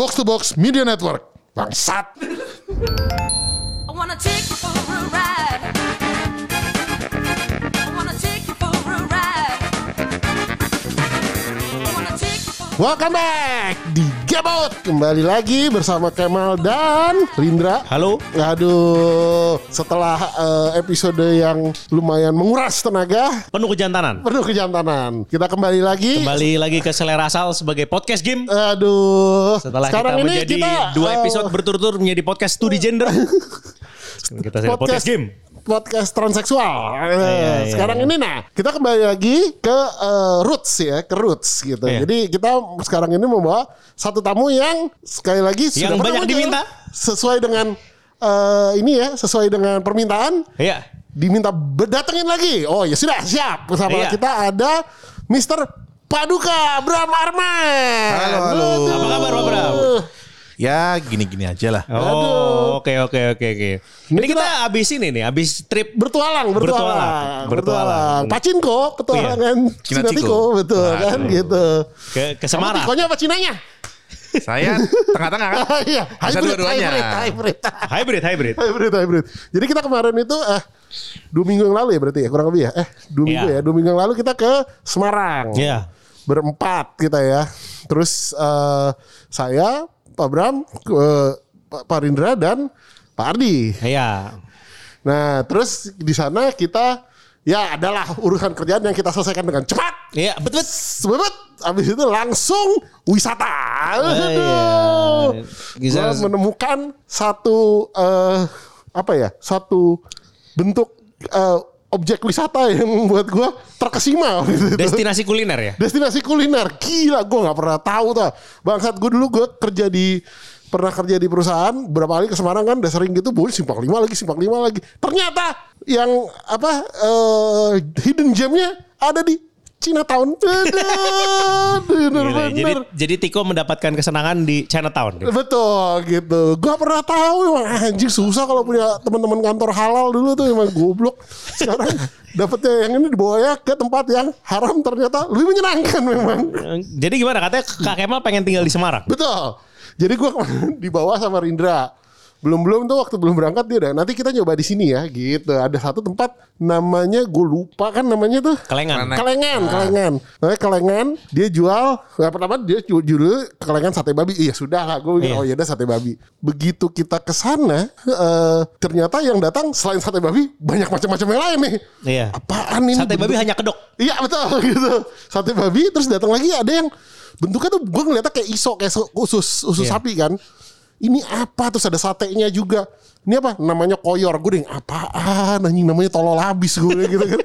Box to Box Media Network. Bangsat. I wanna take you for a ride. Welcome back di Out. Kembali lagi bersama Kemal dan Rindra. Halo. Aduh, setelah eh, episode yang lumayan menguras tenaga, Penuh kejantanan. penuh kejantanan. Kita kembali lagi. Kembali lagi ke selera asal sebagai podcast game. Aduh, Setelah sekarang kita ini menjadi kita dua eh, episode berturut-turut menjadi podcast studi gender. Kita jadi podcast, game. Podcast transseksual. Iya, Sekarang iya. ini nah, kita kembali lagi ke eh, roots ya, ke roots gitu. Iya. Jadi kita sekarang ini membawa satu tamu yang sekali lagi sudah Yang pernah banyak muncul. diminta. sesuai dengan eh, ini ya, sesuai dengan permintaan Iya. diminta berdatengin lagi. Oh ya sudah siap. Bersama Iya. kita ada Mr. Paduka Bram Arman. Halo, halo. Apa kabar, Pak Bram? Ya gini-gini aja lah. Oh, oke oke oke oke. Ini kita abis ini nih, abis trip Bertualang, bertualang, Bertualang, bertualang. Pacinko, petualangan Cina Cina Tiko, Ciko. betul kan gitu. ke ke Kamu Semarang. Tikonya apa Cinanya? Saya tengah-tengah kan. Iya, Bisa hybrid, dua-duanya. hybrid, hybrid, Hybrid, hybrid. hybrid, hybrid. Jadi kita kemarin itu eh dua minggu yang lalu ya berarti ya kurang lebih ya. Eh dua minggu Iya. ya, dua minggu yang lalu kita ke Semarang. Iya. Berempat kita ya. Terus eh saya, Pak Bram, eh, Pak Pak Rindra dan Pak Ardi. Iya. Nah, terus di sana kita ya adalah urusan kerjaan yang kita selesaikan dengan cepat. Iya, betul. Sebebet Abis itu langsung wisata. iya. Bisa- Gua menemukan satu eh apa ya? Satu bentuk eh, objek wisata yang membuat gua terkesima waktu itu. Destinasi kuliner ya. Destinasi kuliner gila gue nggak pernah tahu tuh bangsat gue dulu gue kerja di pernah kerja di perusahaan berapa kali ke Semarang kan udah sering gitu boleh simpang lima lagi simpang lima lagi ternyata yang apa eh, hidden gemnya ada di Chinatown bener bener Gila, jadi bener jadi Tiko mendapatkan kesenangan di Chinatown. Betul gitu. Gua pernah tahu anjing susah kalau punya teman-teman kantor halal dulu tuh emang goblok. Sekarang dapetnya yang ini dibawa ya ke tempat yang haram ternyata lebih menyenangkan memang. Jadi gimana katanya Kak Kemal pengen tinggal di Semarang? Betul. Jadi gua dibawa sama Rindra. Belum-belum tuh waktu belum berangkat dia udah nanti kita nyoba di sini ya gitu. Ada satu tempat namanya gue lupa kan namanya tuh Kelengan. Kelengan. Kelengan, kelengan. Nah, kelengan dia jual ya pertama dia ju- jual kelengan sate babi. Iya sudah lah, gue Iya. oh ya udah sate babi. Begitu kita ke sana eh, ternyata yang datang selain sate babi banyak macam-macam yang lain nih. Iya. Apaan ini? Sate babi bentuk- hanya kedok. Iya betul gitu. Sate babi terus datang lagi ada yang bentuknya tuh gue ngeliatnya kayak iso kayak usus usus Iya. sapi kan. Ini apa terus ada satenya juga. Ini apa? Namanya koyor. Gue deng apaan? Anjing namanya tolol habis gue gitu kan.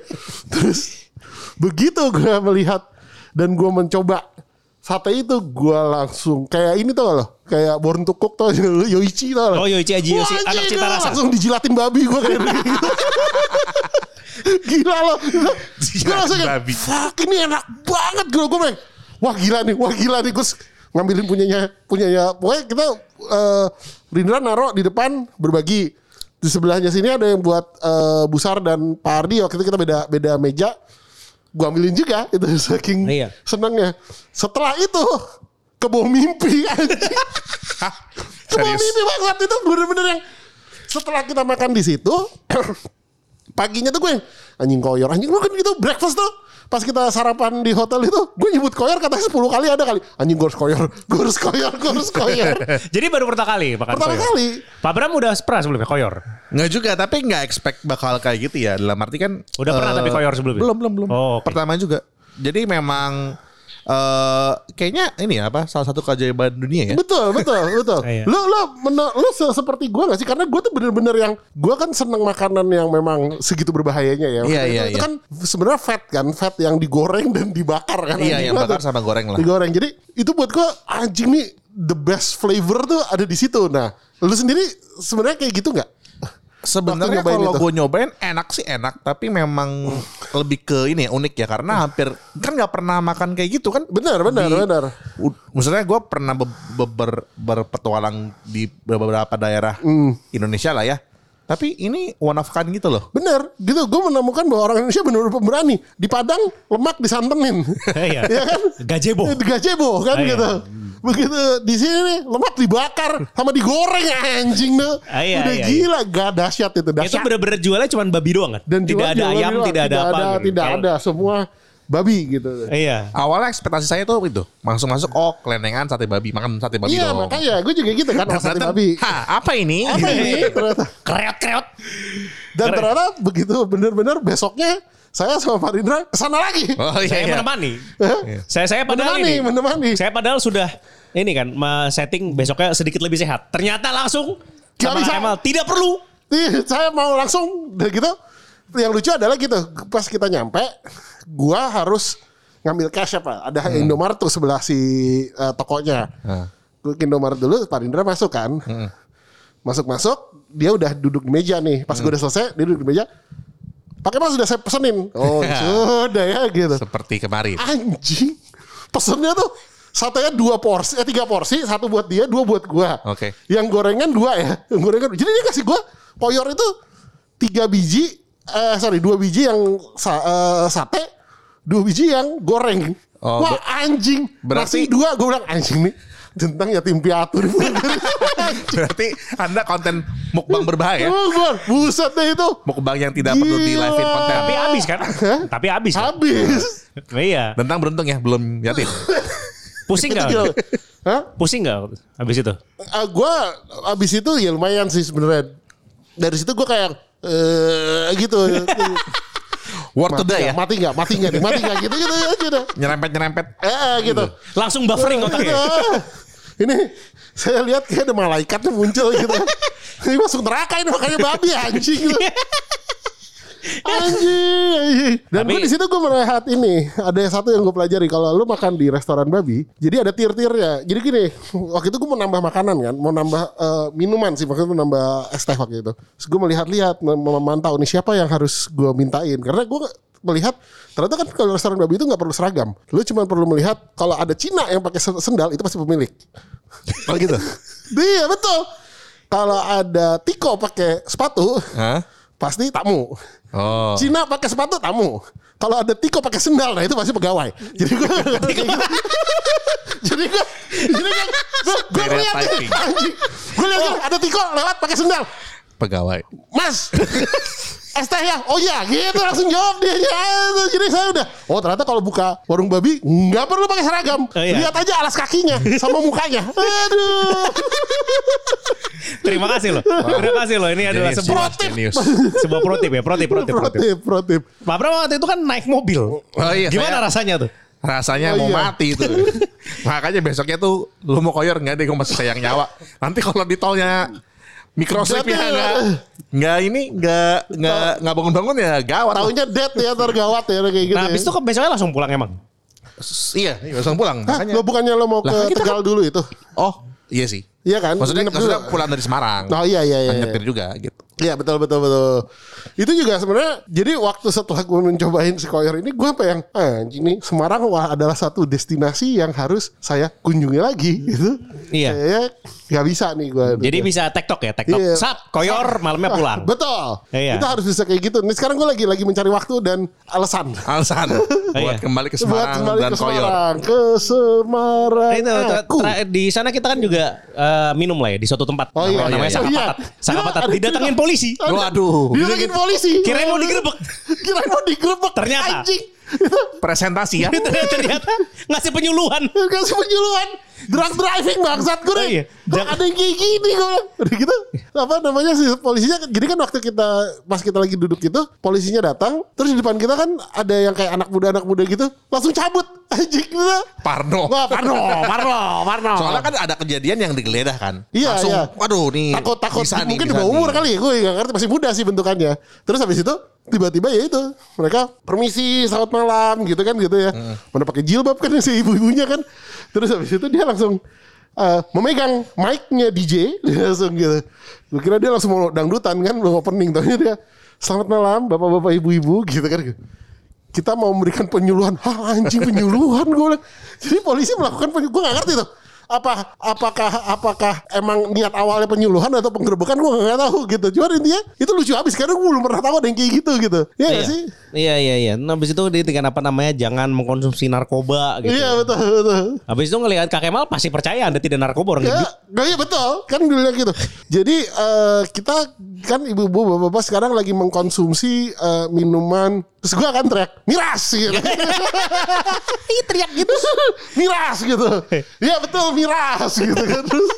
terus begitu gue melihat dan gue mencoba sate itu gue langsung kayak ini tau gak lo kayak born to cook tau Yoichi tau gak lo? Oh, Yoichi Yoshi, Wah, anak cita rasa. langsung dijilatin babi gue kayak gitu Gila loh. Gue langsung kayak, fuck ini enak banget gue. Gue bilang, wah gila nih, wah gila nih. Gue ngambilin punyanya, punyanya. Pokoknya kita, eh Rindra naruh di depan berbagi. Di sebelahnya sini ada yang buat eh, Busar dan Pak Ardi. Waktu itu kita beda beda meja. Gue ambilin juga. Itu saking Iya. senangnya. Setelah itu, kebawa mimpi. anjing. Serius? mimpi banget. Itu bener-bener yang setelah kita makan di situ paginya tuh gue anjing koyor anjing lu kan gitu breakfast tuh pas kita sarapan di hotel itu gue nyebut koyor katanya 10 kali ada kali anjing gue harus koyor gue harus koyor gue harus koyor Jadi baru pertama kali makan pertama koyor. kali Pak Bram udah pernah sebelumnya koyor. Nggak juga, tapi nggak expect bakal kayak gitu ya. Dalam arti kan. Udah pernah eh, tapi koyor sebelumnya? Belum, belum, belum. Oh, oke. Pertama juga. Jadi memang eh kayaknya ini ya apa salah satu keajaiban dunia ya. betul betul betul Iya. lu lu men- lu se- seperti gue gak sih karena gue tuh bener-bener yang gue kan seneng makanan yang memang segitu berbahayanya ya Iya, iya, itu iya. kan sebenarnya fat kan fat yang digoreng dan dibakar kan Iya, yang bakar tuh. sama goreng lah. digoreng jadi itu buat gue anjing nih the best flavor tuh ada di situ nah lu sendiri sebenarnya kayak gitu nggak Sebenarnya kalau gue nyobain enak sih enak, tapi memang lebih ke ini ya, unik ya karena hampir kan nggak pernah makan kayak gitu kan. benar benar Di- benar Maksudnya gue pernah be- be- ber- berpetualang di beberapa daerah Hmm. Indonesia lah ya. Tapi ini one of kind gitu loh. Bener, gitu. Gue menemukan bahwa orang Indonesia benar-benar pemberani. Di Padang lemak disantenin, Iya. ya kan? Gazebo. Di gazebo kan Ah, iya. gitu. Begitu di sini nih, lemak dibakar sama digoreng anjing tuh. Ah, iya, Udah iya, gila, gak dahsyat itu Itu dahsyat. bener-bener jualnya cuma babi doang kan? Dan tidak ada ayam, tidak ada apa. gitu. Tidak ada, semua babi gitu. Iya. Awalnya ekspektasi saya tuh itu langsung masuk oh kelenengan sate babi makan sate babi Iya dong. makanya gue juga gitu kan, oh, sate babi. "Hah, apa ini? Apa ini? Ternyata. Kreot-kreot. Dan Keren. ternyata begitu bener-bener besoknya saya sama Pak Rindra ke sana lagi. Oh iya, Saya iya. menemani. Hah? Saya saya padahal Menemani, ini. menemani. Saya padahal sudah ini kan ma- setting besoknya sedikit lebih sehat. Ternyata langsung Gak sama bisa. Kemal tidak perlu. Ih, saya mau langsung dan gitu. Yang lucu adalah gitu, pas kita nyampe, gua harus ngambil cash apa? Ada Indomaret tuh sebelah si eh, tokonya. Hmm. Gue ke Indomaret dulu, Pak Rindra masuk kan. Masuk-masuk, dia udah duduk di meja nih. Pas gue udah selesai, dia duduk di meja. Pakai mas sudah saya pesenin. Oh sudah ya gitu. Seperti kemarin. Anjing. Pesennya tuh satenya dua porsi, eh tiga porsi, satu buat dia, dua buat gua. Oke. Yang gorengan dua ya, yang gorengan. Jadi dia kasih gua koyor itu tiga biji, eh sorry dua biji yang sa- eh, sate, dua biji yang goreng. Oh, Wah anjing. berarti- Nasi dua, gue bilang anjing nih. Tentang yatim piatu nih. Berarti Anda konten mukbang berbahaya. Oh, gua, buset deh itu. Mukbang yang tidak perlu di live in Gila. konten. Tapi habis kan? Tapi habis. Kan? Habis. Iya. Tentang beruntung ya, belum yatim. Pusing gila. Hah? Pusing nggak habis itu? Ah, gue abis itu ya lumayan sih sebenarnya. Dari situ gue kayak eh gitu. Word mati today ya. Mati nggak? Mati nggak? nih? Mati nggak? Gitu gitu aja dah. Nyerempet-nyerempet. Eh eh, gitu. Langsung buffering otaknya. Ah, Ini saya lihat kayak ada malaikatnya muncul gitu. Ini masuk neraka ini makanya babi anjing. Anjing. Dan Tapi- gue di situ gue melihat ini ada satu yang gue pelajari kalau lu makan di restoran babi, jadi ada tier-tiernya. Jadi gini, waktu itu gue mau nambah makanan kan, mau nambah eh, minuman sih, maksudnya mau nambah es teh waktu itu. Terus gue melihat-lihat, mem- memantau nih siapa yang harus gue mintain, karena gue melihat ternyata kan kalau restoran babi itu nggak perlu seragam. Lu cuma perlu melihat kalau ada Cina yang pakai sen- sendal itu pasti pemilik. Oh gitu. Iya betul. Kalau ada Tiko pakai sepatu, Hah? pasti tamu. Oh. Cina pakai sepatu tamu. Kalau ada Tiko pakai sendal, nah itu pasti pegawai. Jadi gue jadi gue jadi gue gue lihat. Gue lihat ada Tiko lewat pakai sendal. Pegawai. Mas, es teh ya? Oh iya, gitu langsung jawab dia. Ya, jadi saya udah, oh ternyata kalau buka warung babi nggak perlu pakai seragam. Oh, iya. Lihat aja alas kakinya sama mukanya. Aduh. Terima kasih loh. Terima kasih loh. Ini adalah Genius, sebuah genius, genius. sebuah pro tip ya, pro tip, pro tip, pro tip. Protip, protip. Pak Bram waktu itu kan naik mobil. Oh iya, Gimana saya- rasanya tuh? Rasanya Oh, mau iya. mati itu. Makanya besoknya tuh lu mau koyor nggak deh gue masih sayang nyawa. Nanti kalau di tolnya microslip ya Berarti- nggak nggak ini nggak nggak nggak bangun-bangun ya gawat. Taunya dead ya tergawat ya kayak gitu. Nah, ya. habis itu kan besoknya langsung pulang emang. Iya, iya, langsung pulang. Hah, Makanya. lo bukannya lo mau Lah, ke kan kita Tegal dulu itu? Oh, iya sih. Iya kan? Maksudnya, maksudnya pulang dari Semarang. Oh iya iya iya. Kan iya. nyetir juga gitu. Iya betul betul betul. Itu juga sebenarnya jadi waktu setelah gue mencobain si koyor ini gue apa yang anjing nih Semarang wah adalah satu destinasi yang harus saya kunjungi lagi gitu. Iya. Kayaknya nggak bisa nih gue. Jadi bisa tektok ya, tektok. Iya. Sap, koyor, malamnya pulang. Betul. Iya. Itu harus bisa kayak gitu. Nih sekarang gue lagi lagi mencari waktu dan alasan. Alasan iya. buat kembali ke Buat Semarang kembali dan ke koyor. Semarang, ke Semarang. Nah, itu aku. tra- di sana kita kan juga eh, minum lah ya di suatu tempat. Oh iya, namanya iya, Saka iya. Patat. Saka Iya, Patat. ada Didatengin. Polisi. Waduh. Didatengin polisi. Kirain mau digerebek. Kirain mau digerebek. Ternyata. Anjing. Presentasi ya. Ternyata ngasih penyuluhan. Kasih penyuluhan. Drug driving bangsat gue Oh, nih. iya. Kok Drug- ada yang kayak gini gue. Udah gitu. Apa namanya sih polisinya. Jadi kan waktu kita pas kita lagi duduk itu polisinya datang. Terus di depan kita kan ada yang kayak anak muda anak muda gitu. Langsung cabut. Anjing gitu. Parno. Wah Parno, Parno, Parno. Soalnya kan ada kejadian yang digeledah kan. Iya, Langsung, iya. waduh nih. takut takut bisa nih, mungkin di bawah umur kali ya gue gak ngerti masih muda sih bentukannya terus habis itu tiba-tiba ya itu mereka permisi selamat malam gitu kan gitu ya Hmm. mana pakai jilbab kan si ibu-ibunya kan terus habis itu dia langsung eh, memegang mic-nya DJ dia langsung gitu. Gue kira dia langsung mau dangdutan kan belum opening. Taunya dia selamat malam bapak-bapak ibu-ibu gitu kan. Kita mau memberikan penyuluhan. Hah anjing penyuluhan gue jadi polisi melakukan penyuluhan gue gak ngerti tuh apa apakah apakah emang niat awalnya penyuluhan atau penggerebekan gue nggak tahu gitu. Cuman intinya itu lucu habis karena gue belum pernah tahu ada yang kayak gitu gitu. Iya nggak Iya. sih? Iya iya iya. Nah, habis itu dia dengan apa namanya jangan mengkonsumsi narkoba gitu. Iya betul betul. Habis itu ngelihat Kak Kemal pasti percaya Anda tidak narkoba orang Ya, iya betul kan bilang gitu. Jadi eh, kita kan ibu-ibu bapak-bapak sekarang lagi mengkonsumsi eh, minuman terus gue akan teriak miras gitu. Teriak gitu. miras gitu. Iya betul miras gitu kan terus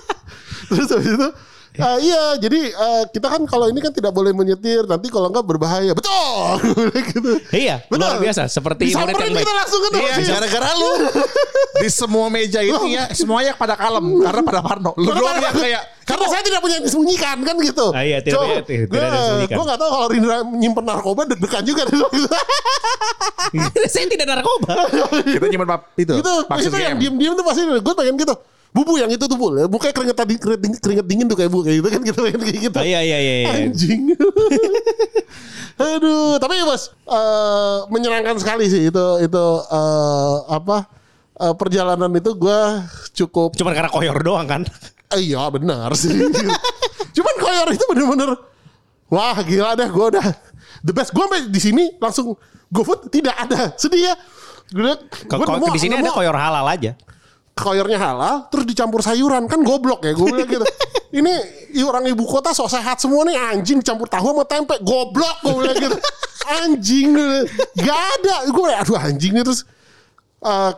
terus habis itu eh, iya, jadi eh, kita kan kalau ini kan tidak boleh menyetir, nanti kalau enggak berbahaya. Betul, gitu. Iya, luar biasa. Seperti Disamperin kita langsung kan Iya, si- gara-gara lu di semua meja ini ya semuanya pada kalem karena pada Parno. Lu doang yang kayak karena saya tidak punya yang disembunyikan kan gitu. Ah, iya, tidak punya- tidak ada yang disembunyikan. Gue gak tahu kalau Rindra nyimpen narkoba deg-degan juga. Saya tidak narkoba. kita nyimpen pap itu. itu itu yang diem-diem tuh pasti gue pengen gitu. Bubu yang itu tuh bu, bukannya keringet tadi keringet, dingin- keringet dingin tuh kayak bu kayak gitu kan kita pengen kayak gitu. Ah, iya iya iya. iya. Anjing. Aduh, tapi bos eh, menyenangkan sekali sih itu itu eh, apa eh, perjalanan itu gue cukup Cuma karena koyor doang kan. Eh, iya benar sih. Cuman koyor itu bener-bener wah gila deh gue udah the best. Gue sampai di sini langsung GoFood tidak ada. Sedih ya. Gue di sini ada koyor halal aja. Koyornya halal terus dicampur sayuran kan goblok ya gue bilang gitu. Ini orang ibu kota sok sehat semua nih anjing campur tahu sama tempe goblok gue bilang gitu. Anjing gak ada. Gue aduh anjing nih terus eh,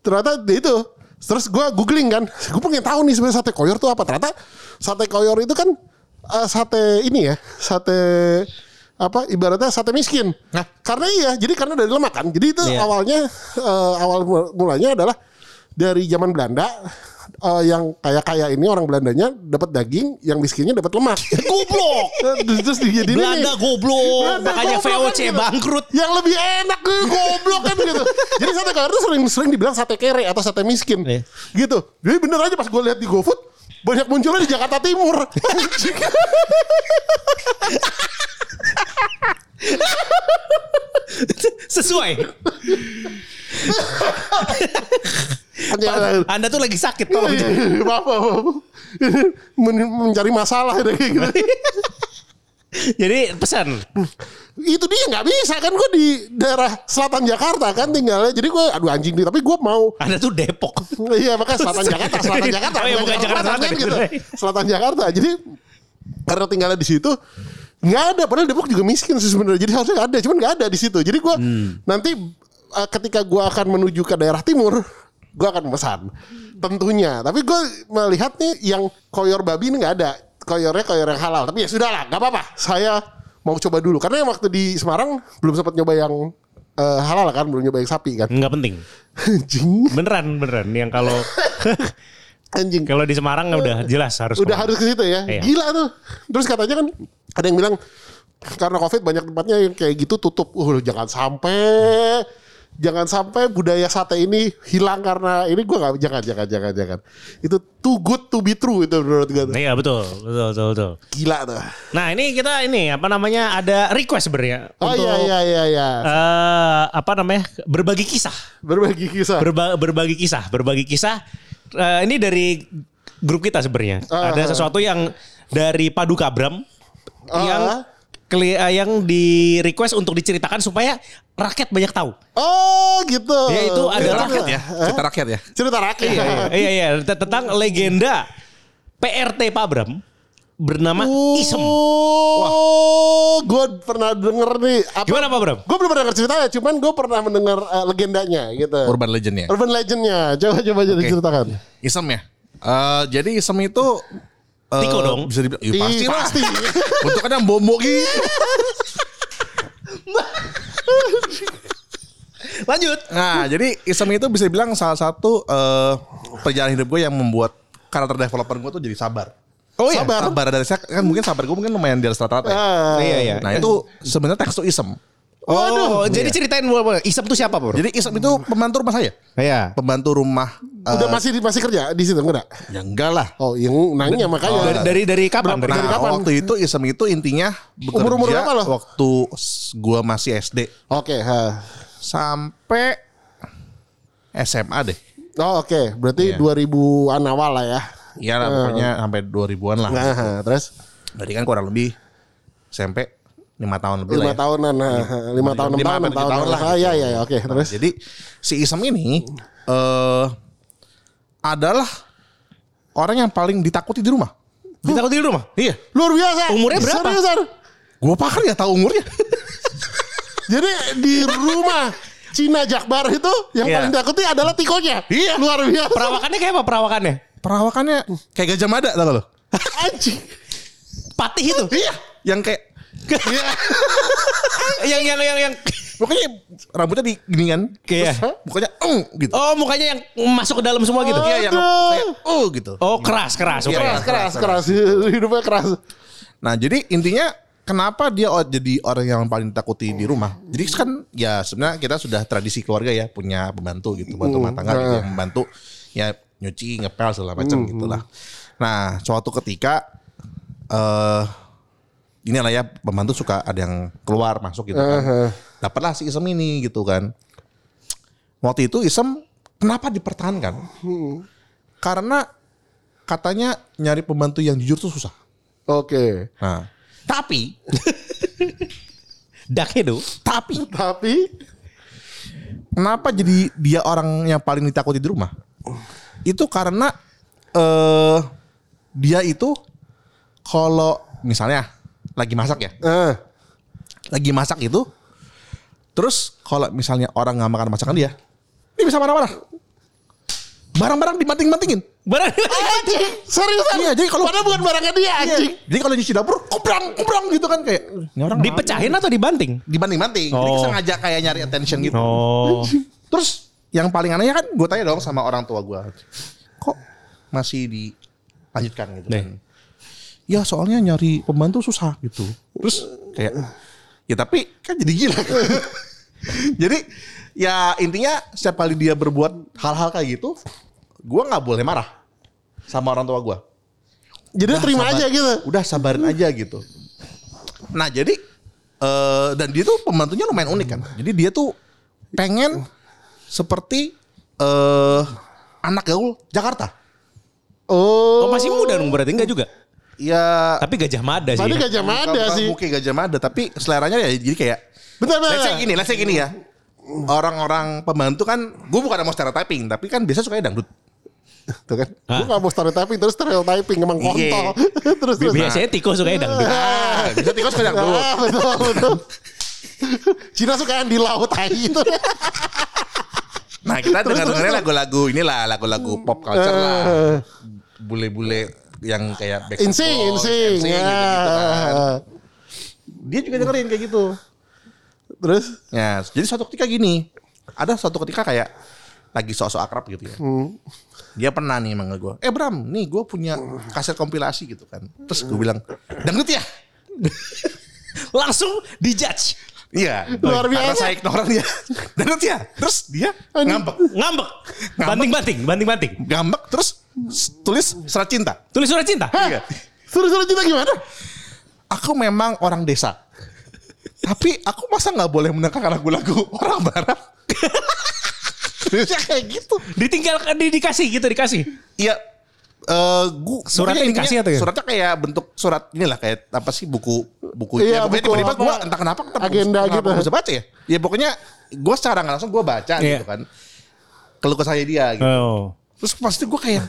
ternyata itu terus gue googling kan gue pengen tahu nih sebenarnya sate koyor tuh apa ternyata sate koyor itu kan eh, sate ini ya sate apa ibaratnya sate miskin Nah. karena iya jadi karena dari lemak kan jadi itu Iya. awalnya eh, awal mul- mulanya adalah dari zaman Belanda eh, yang kaya kaya ini orang Belandanya dapat daging yang miskinnya dapat lemak goblok terus, dijadiin ini. Belanda goblok. Belanda Makanya goblok VOC kan gitu. bangkrut. Yang lebih enak gue goblok kan gitu. Jadi sate koyor itu sering sering dibilang sate kere atau sate miskin. Iya. Gitu. Jadi bener aja pas gue lihat di GoFood banyak munculnya di Jakarta Timur. Sesuai. Anda tuh lagi sakit tolong. Apa apa. Men- mencari masalah gitu. Jadi pesan. Itu dia nggak bisa kan gue di daerah selatan Jakarta kan tinggalnya. Jadi gue aduh anjing nih tapi gue mau Anda tuh Depok. Iya makanya selatan Jakarta, selatan Jakarta. Oh iya, bukan Jakarta Selatan, kan gitu. Selatan Jakarta. Jadi karena tinggalnya di situ nggak ada. Padahal Depok juga miskin sih sebenarnya. Jadi harusnya ada, cuman nggak ada di situ. Jadi gue nanti eh, ketika gue akan menuju ke daerah timur, gue akan pesan tentunya. Tapi gue melihat nih yang koyor babi ini nggak ada. Koyornya koyor yang halal. Tapi ya sudah lah, nggak apa-apa. Saya mau coba dulu karena yang waktu di Semarang belum sempat nyoba yang eh, halal kan, belum nyoba yang sapi kan. Enggak penting. Anjing, Beneran beneran yang kalau anjing. kalau di Semarang udah jelas harus udah ke mana. harus ke situ ya. Iya. Gila tuh. Terus katanya kan ada yang bilang karena Covid banyak tempatnya yang kayak gitu tutup. Uh, jangan sampai jangan sampai budaya sate ini hilang karena ini gua nggak jangan jangan jangan jangan. Itu too good to be true itu menurut gue. Iya betul, betul, betul, betul. Gila tuh. Nah ini kita ini apa namanya ada request sebenarnya Oh untuk iya iya iya iya. eh, apa namanya berbagi kisah, Berbagi kisah. Berba- berbagi kisah, berbagi kisah. Eh, ini dari grup kita sebenarnya Ah. ada sesuatu yang dari Paduka Bram Ah. yang yang di request untuk diceritakan supaya rakyat banyak tahu. Oh gitu. Ya, itu Cerita adalah- rakyat ya, cerita rakyat ya. Cerita rakyat. iya iya T- tentang legenda PRT Pak Bram bernama Isem. Oh, gue pernah denger nih. Apa, Gimana Pak Bram? Gue belum pernah denger ceritanya, cuman gue pernah mendengar eh, legendanya gitu. Urban legend ya. Urban legendnya. Coba coba jadi Oke. ceritakan. Isem ya. Eh, jadi isem itu eh, Tiko dong. Bisa dibilang, ya Ih, pasti lah. pasti. Untuk kan yang bomo gitu. Lanjut. Nah, jadi isem itu bisa dibilang salah satu eh, perjalanan hidup gue yang membuat karakter developer gue tuh jadi sabar. Oh iya. Sabar. Sabar dari saya kan mungkin sabar gue mungkin lumayan di atas rata-rata. ya. Ah. Iya iya. Nah itu sebenarnya teks tuh isem. Oh, jadi ceritain boleh. Isem tuh siapa, Bro? Jadi isem itu pembantu rumah saya. Iya. Pembantu rumah. Udah masih masih kerja di situ enggak? ya enggak lah. Oh, yang nanya makanya. Dari dari dari kapan? Dari Dari Nah, kapan? waktu itu isem itu intinya bekerja Umur-umur berapa lo? waktu gua masih SD Oke, ha. sampai SMA deh. Oh oke, berarti Iya. 2000-an awal lah ya. Iya lah pokoknya sampai 2000-an lah. Nah, terus Berarti kan kurang lebih SMP 5 tahun lebih lima lah ya. tahunan, nah, lima tahun, enam Lima tahun, enam tahun tahun lah. Ah, iya iya iya, oke. Terus Jadi si Isem ini eh adalah orang yang paling ditakuti di rumah. Ditakuti di rumah. Iya. luar biasa. Umurnya berapa? Seriusan. Gua pakar ya tahu umurnya. Jadi di rumah Cina Jakbar itu yang Iya. paling takuti adalah tikonya. Iya. Luar biasa. Perawakannya kayak apa perawakannya? Perawakannya kayak gajah mada tau gak lo? Anjing. Patih itu. Iya. Yang kayak yang yang yang yang pokoknya rambutnya di gini kan. Kayak- Terus mukanya eng gitu. Oh, mukanya yang masuk ke dalam semua gitu. Iya yang kayak oh gitu. Oh, keras, keras. Iya, Oke. Keras, keras, keras. Hidupnya keras. Nah jadi intinya kenapa dia jadi orang yang paling ditakuti di rumah? Jadi kan ya sebenarnya kita sudah tradisi keluarga ya punya pembantu gitu, bantu rumah tangga gitu yang membantu ya nyuci, ngepel segala macam gitulah. Nah suatu ketika eh inilah ya pembantu suka ada yang keluar masuk gitu kan. Dapatlah si Isem ini gitu kan. Waktu itu Isem kenapa dipertahankan? Karena katanya nyari pembantu yang jujur tuh susah. Oke. Nah, tapi Dakedo. tapi Tapi kenapa jadi dia orang yang paling ditakuti di rumah? Itu karena eh dia itu kalau misalnya lagi masak ya, eh, lagi masak itu terus kalau misalnya orang nggak makan masakan dia, dia bisa marah-marah. Barang-barang dibanting-bantingin. Barang anjing. Seriusan. Iya, jadi kalau- padahal bukan barangnya dia anjing. Jadi kalau nyuci dapur, kubrang, kubrang gitu kan kayak ini orang dipecahin atau dibanting? dibanting-banting. Jadi Oh. sengaja kayak nyari attention gitu. Oh. Terus yang paling anehnya kan gue tanya dong sama orang tua gue. Kok masih dilanjutkan gitu kan. Ya soalnya nyari pembantu susah gitu. Terus kayak ya tapi kan jadi gila. jadi ya intinya setiap kali dia berbuat hal-hal kayak gitu, gue nggak boleh marah sama orang tua gue. Jadi Udah, terima sabar. aja gitu. Udah sabarin aja gitu. Nah jadi eh dan dia tuh pembantunya lumayan unik kan. Jadi dia tuh pengen seperti eh anak gaul Jakarta. Oh. Oh, masih muda dong berarti enggak juga. Ya Tapi gajah mada sih. Tadi Gajah Mada bukan sih. Mungkin gajah mada tapi seleranya ya jadi kayak Bentar, bentar. Let's say gini, let's say gini ya. Orang-orang pembantu kan, gue bukan mau stereotyping, tapi kan biasa suka dangdut. Tuh kan. Ah. Gue gak mau stereotyping terus stereotyping emang Iya. kontol. terus terus. Biasanya Tiko suka dangdut. Ah, bisa tikus suka dangdut. Ah, betul betul. Cina suka yang di laut tai itu. Nah kita dengar dengarnya lagu-lagu inilah lagu-lagu pop culture lah. Bule-bule yang kayak Backstreet Insing, Boys, insing. NSYNC gitu-gitu kan. Dia juga dengerin kayak gitu. Terus Ya, jadi suatu ketika gini, ada suatu ketika kayak lagi sok-sok akrab gitu ya. Dia pernah nih manggil gue, eh Bram, nih gue punya kaset kompilasi gitu kan. Terus gue bilang, dangdut ya? Langsung dijudge. Iya. Luar Karena biasa. saya ignoran dia. Dangdut ya? Terus dia ngambek. Ngambek. Banting-banting, banting-banting. Ngambek terus tulis surat cinta. Tulis surat cinta. Iya. suruh-suruh cinta gimana? Aku memang orang desa. Tapi aku masa nggak boleh mendengarkan lagu-lagu orang barat? Terusnya kayak gitu. Ditinggal di, dikasih gitu dikasih. Iya. Eh, gua Suratnya dikasih atau ya? Suratnya kayak bentuk surat inilah kayak apa sih buku buku Iya, ya, pokoknya buku tiba-tiba apa, gue entah kenapa kenapa agenda kenapa gitu. bisa baca ya. Ya pokoknya gue secara nggak langsung gue baca Iya. gitu kan. Keluh kesah dia gitu. Oh. Terus pasti gue kayak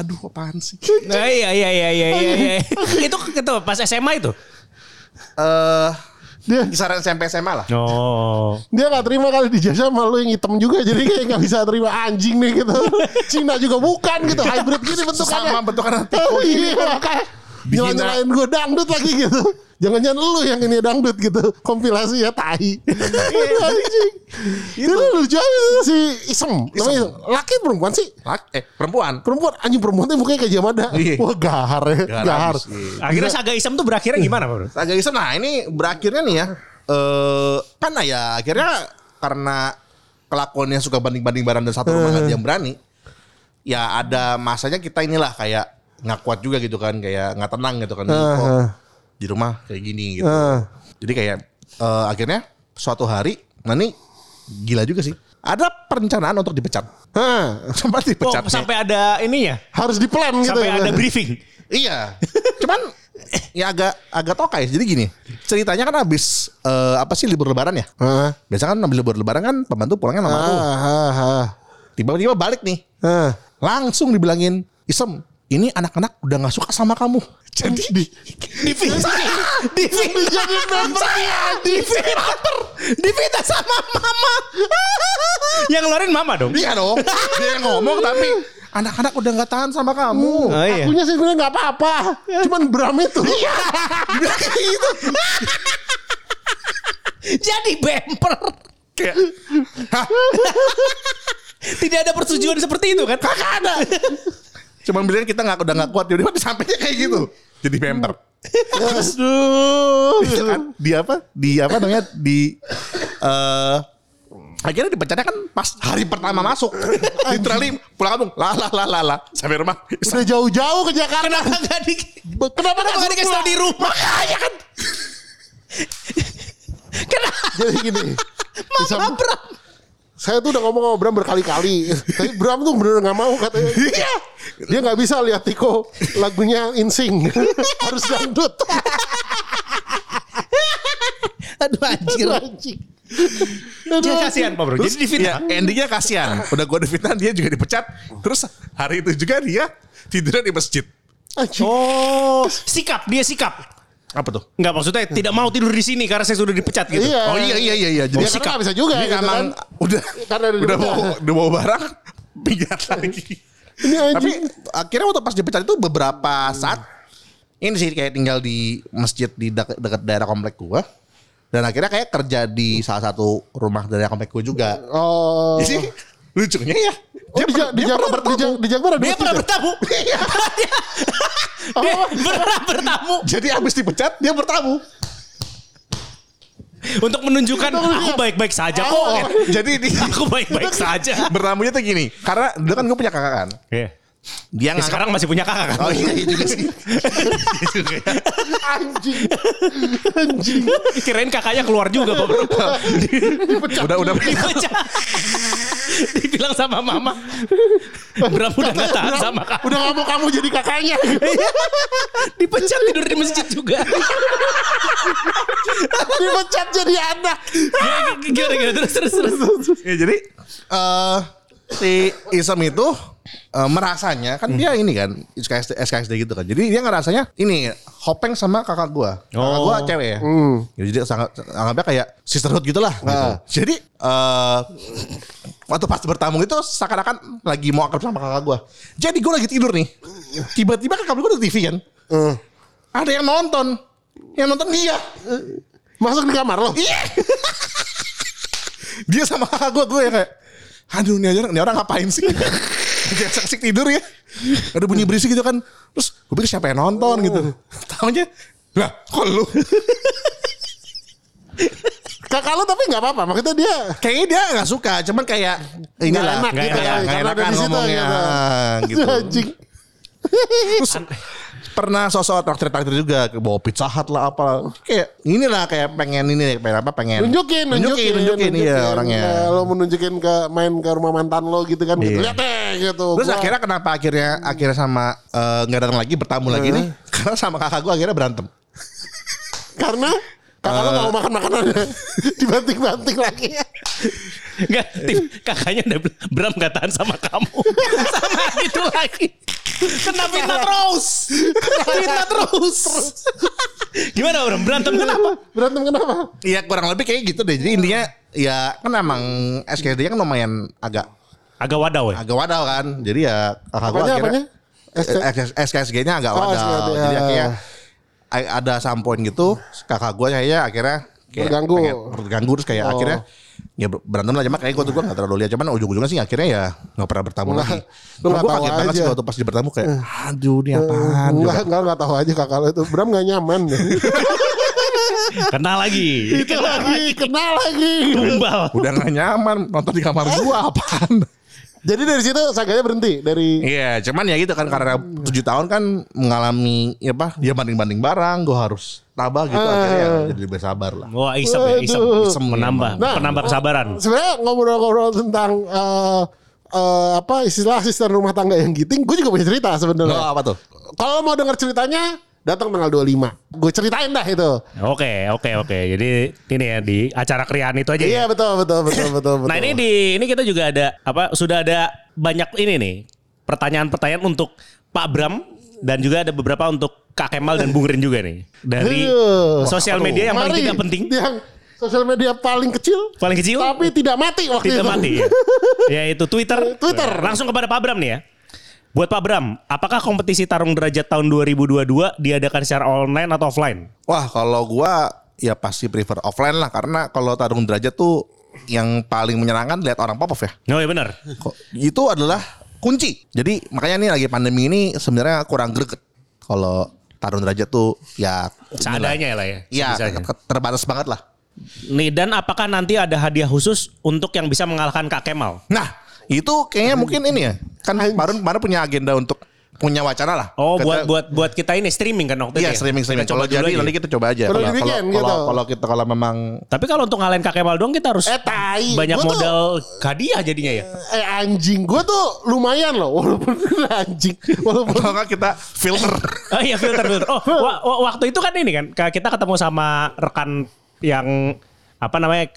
aduh apaan sih? Nah, iya iya iya iya iya. iya. itu itu pas SMA itu. Eh Dia kisaran SMP SMA lah. Oh. dia gak terima kali dijajah sama lu yang hitam juga jadi kayak gak bisa terima anjing nih gitu. Cina juga bukan gitu hybrid gini bentukannya. Sama bentukan Oh, iya Dihina. nyela-nyelain gue dangdut lagi gitu. Jangan-jangan lu yang ini dangdut gitu. Kompilasi ya tai. Anjing. Itu lucu aja si Isem. Namanya laki perempuan sih. Lak- Eh perempuan. Perempuan anjing perempuan tuh mukanya kayak Jamada. Iya. Wah gahar ya. Gahar Gahar. abis, iya. Akhirnya Saga Isem tuh berakhirnya gimana, Bro? Agak iseng. Nah ini berakhirnya nih ya. Eh kan ya akhirnya karena kelakuannya suka banding-banding barang dan satu rumah ada yang berani. Ya ada masanya kita inilah kayak nggak kuat juga gitu kan kayak nggak tenang gitu kan kok Ah. di rumah kayak gini gitu. Ah. Jadi kayak eh, akhirnya suatu hari nah ini gila juga sih. ada perencanaan untuk dipecat. Hah, Sempat Oh, dipecat. sampai ada ininya. harus diplan gitu. Sampai ya. ada briefing. Iya. Cuman ya agak agak tokai. Jadi gini, ceritanya kan habis eh, apa sih libur lebaran ya? Hah, Biasa kan habis libur lebaran kan pembantu pulangnya lama tuh. Tiba-tiba balik nih. Ah. Langsung dibilangin, "Isem, ini anak-anak udah gak suka sama kamu." Jadi di Difitnah. Difitnah. Jadi member Difitnah. Difitnah sama mama. Yang ngeluarin mama dong. Iya dong. Dia yang ngomong tapi anak-anak udah nggak tahan sama kamu. Oh iya. Akunya sih sebenarnya nggak apa-apa. Cuman Bram itu. Kayak gitu. Jadi bemper. Tidak ada persetujuan seperti itu kan? Kagak ada. Cuman bilang kita nggak udah nggak kuat tiba-tiba disampainya kayak gitu. Jadi bemper. Aduh. Itu kan di apa? Di apa namanya? Di eh akhirnya dipecatnya kan pas hari pertama masuk. Literally pulang kampung. Lah lah lah lah lah. Sampai rumah. Udah jauh-jauh ke Jakarta. Kenapa gak di Kenapa Kenapa gak dikasih tau di rumah? Makanya kan. Kenapa? Jadi gini. Mama Bram. Saya tuh udah ngomong sama Bram berkali-kali. Tapi Bram tuh bener nggak mau katanya. Iya. Dia nggak bisa lihat Tiko lagunya insing. Harus dangdut. Aduh anjir. Anjing. Dia kasihan Pak Bro. Jadi Terus difitnah. ya, endingnya kasihan. Udah gue difitnah dia juga dipecat. Terus hari itu juga dia tidurnya di masjid. Oh, sikap dia sikap. Apa tuh? Enggak maksudnya tidak mau tidur di sini karena saya sudah dipecat gitu. Iya. Oh iya iya iya iya. Jadi Ya, karena nggak bisa juga Jadi gitu emang kan. udah Karena udah udah mau udah mau barang pingat lagi. Ini Tapi anjing. akhirnya waktu pas dipecat itu beberapa saat ini sih kayak tinggal di masjid di dekat, dekat daerah komplek gua. Dan akhirnya kayak kerja di salah satu rumah daerah komplek gua juga. Oh. Jadi lucunya ya. Oh, di, Ja- di, Jakarta, di, Ja- di Jakarta ada Dia pernah bertamu. Iya. Dia pernah bertamu Jadi abis dipecat dia bertamu. untuk menunjukkan aku baik-baik saja kok. Oh, jadi di, Aku baik-baik saja. bertamunya tuh gini. Karena dulu kan gue punya kakak kan. Iya. Dia Ya, sekarang masih punya kakak kan? Oh iya, iya juga sih. Iya. Anjing. Anjing. Kirain kakaknya keluar juga Pak Bro. udah udah Dipecah. Dibilang sama mama. Bram udah gak tahan Bram, sama kamu. Udah gak mau kamu jadi kakaknya. Dipecat tidur di masjid juga. Dipecat jadi anak. Gimana gimana terus terus terus. ya jadi eh si Isam itu eh, merasanya kan dia ini kan SKSD, SKSD gitu kan. Jadi dia ngerasanya ini hopeng sama kakak gua. Kakak Oh. gua cewek ya. Jadi dia sangat anggapnya kayak sisterhood gitulah gitu. Jadi eh waktu pas bertamu itu seakan-akan lagi mau akrab sama kakak gua. Jadi gua lagi tidur nih. Tiba-tiba kakak gua ada TV kan. Eh, Ada yang nonton. Yang nonton dia. Masuk di kamar lo. Iya. dia sama kakak gue gue ya kayak aduh ini orang, ini orang ngapain sih dia asik tidur ya ada bunyi berisik gitu kan terus gue pikir siapa yang nonton gitu tahunya lah kok lu Kakak lo tapi gak apa-apa. Maksudnya dia kayaknya dia nggak suka cuman kayak inilah enak nggak gitu enak, karena enakan ada di situ ngomongnya gitu. gitu Anjing. terus pernah sosok traktir traktir juga ke bawa pizza hut lah apa kayak inilah kayak pengen ini pengen apa pengen Nunjukin, nunjukin nunjukin, iya orangnya Ya, lo menunjukin ke main ke rumah mantan lo gitu kan. Gitu. Iya. Lihat deh gitu. Terus Gua- akhirnya kenapa akhirnya akhirnya sama eh, nggak datang lagi bertamu lagi nih? Karena sama kakak gue akhirnya berantem. Karena kakak lo Eh. mau makan makanannya. Dibanting-banting lagi. Enggak, Tim, kakaknya udah Bram gak tahan sama kamu. sama gitu lagi. Kena fitnah terus. Kena fitnah terus. Gimana Bram? Berantem kenapa? Berantem kenapa? Iya kurang lebih kayak gitu deh. Jadi intinya ya kan emang SKSD kan lumayan agak Agak wadaw ya? agak wadaw kan. Jadi ya kakak gue akhirnya apanya? SKSG-nya agak Oh, wadaw. Jadi ya. akhirnya ada some point gitu kakak gue kayaknya akhirnya kayak Terganggu. pengen- terganggu terus kayak Oh. akhirnya ya ber- berantem lah cuma kayak gue tuh gue gak terlalu lihat cuman ujung-ujungnya sih akhirnya ya gak pernah bertamu Nggak, lagi lu nggak gue tahu kaget banget aja. sih waktu pas di bertamu kayak aduh ini apaan Enggak, coba. enggak, enggak tahu aja kakak lo itu. Bram gak nyaman. Kena lagi. Itu lagi, kenal lagi. Tumbal. udah gak nyaman nonton di kamar gua apaan Jadi dari situ saganya berhenti dari Iya, cuman ya gitu kan karena tujuh tahun kan mengalami ya apa dia banding banding barang, gue harus tabah gitu akhirnya ya jadi lebih sabar lah. Wah, isep ya, isep. Isep menambah, Nah, penambah kesabaran. sebenarnya ngobrol-ngobrol tentang eh, eh, apa istilah asisten rumah tangga yang giting, gue juga punya cerita Oh, sebenarnya. apa tuh? Kalau mau denger ceritanya, datang tanggal 25. Gue ceritain dah itu. Oke, oke, oke. Jadi ini ya di acara kriaan itu aja. Iya ya? betul betul betul betul betul. Nah ini di ini kita juga ada apa sudah ada banyak ini nih pertanyaan-pertanyaan untuk Pak Bram dan juga ada beberapa untuk Kak Kemal dan Bung Rin juga nih dari sosial media yang paling Mari, tidak penting, Yang sosial media paling kecil paling kecil, tapi tidak mati waktu tidak itu. mati ya. Yaitu Twitter. Twitter. Langsung kepada Pak Bram nih ya. Buat Pak Bram, apakah kompetisi tarung derajat tahun 2022 diadakan secara online atau offline? Wah, kalau gua ya pasti prefer offline lah karena kalau tarung derajat tuh yang paling menyenangkan lihat orang pop ya. Oh iya benar. Itu adalah kunci. Jadi makanya nih lagi pandemi ini sebenarnya kurang greget. Kalau tarung derajat tuh ya Seadanya ya lah ya. Iya, terbatas banget lah. Nih dan apakah nanti ada hadiah khusus untuk yang bisa mengalahkan Kak Kemal? Nah, itu kayaknya mungkin ini ya. Kan kemarin kemarin punya agenda untuk punya wacana lah. Oh, Kita- buat buat buat kita ini streaming kan waktu Iya itu. ya? streaming streaming. Kita Kalau jadi aja. nanti kita coba aja. Kalau kalau- gitu. kalau kalau kita kalau memang Tapi kalau untuk ngalahin Kak Kemal doang kita harus Eh tai. banyak Gua tuh- modal hadiah jadinya ya. Eh anjing, gue tuh lumayan loh, walaupun anjing, walaupun kalau kita filter. Oh iya filter filter. Oh wa- wa- waktu itu kan ini kan ka- kita ketemu sama rekan yang apa namanya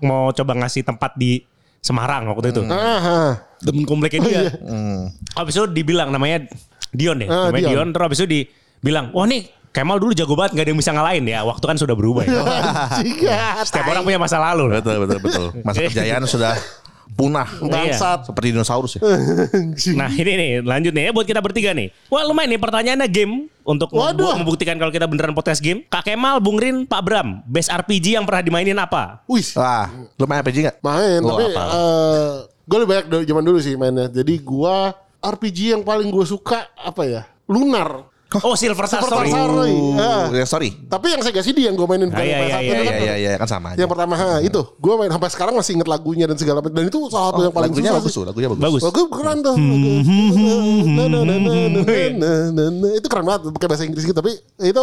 mau coba ngasih tempat di Semarang waktu itu. ah, Temen kompleknya dia. Habis itu dibilang namanya Dion deh. Ah, namanya Dion. Dion. Terus habis itu dibilang, wah nih Kemal dulu jago banget gak ada yang bisa ngalahin ya. Waktu kan sudah berubah ya. Setiap orang punya masa lalu. betul betul betul. Masa kejayaan sudah punah. bangsat. Seperti dinosaurus ya. Nah ini nih lanjut nih ya buat kita bertiga nih. Wah lumayan nih pertanyaannya game untuk Waduh. membu- membuktikan kalau kita beneran podcast game. Kak Kemal, Bung Rin, Pak Bram, best RPG yang pernah dimainin apa? Wih, Wah, lu main RPG nggak? main Gua tapi apa? gue lebih banyak dari zaman dulu sih mainnya. Jadi gua RPG yang paling gue suka apa ya? Lunar. Oh Silver Star Silver Story. Star Story. Ah. Uh, ya, sorry. Tapi yang Sega CD yang gue mainin bukan Ah, iya, yang PS1 iya, itu Iya kan. iya iya kan sama aja. Yang pertama ha, itu gue main sampai sekarang masih inget lagunya dan segala macam dan itu salah satu yang paling lagunya susah bagus sih. lagunya bagus. Bagus. Lagu keren tuh. Na, na. Itu keren banget pakai bahasa Inggris gitu tapi itu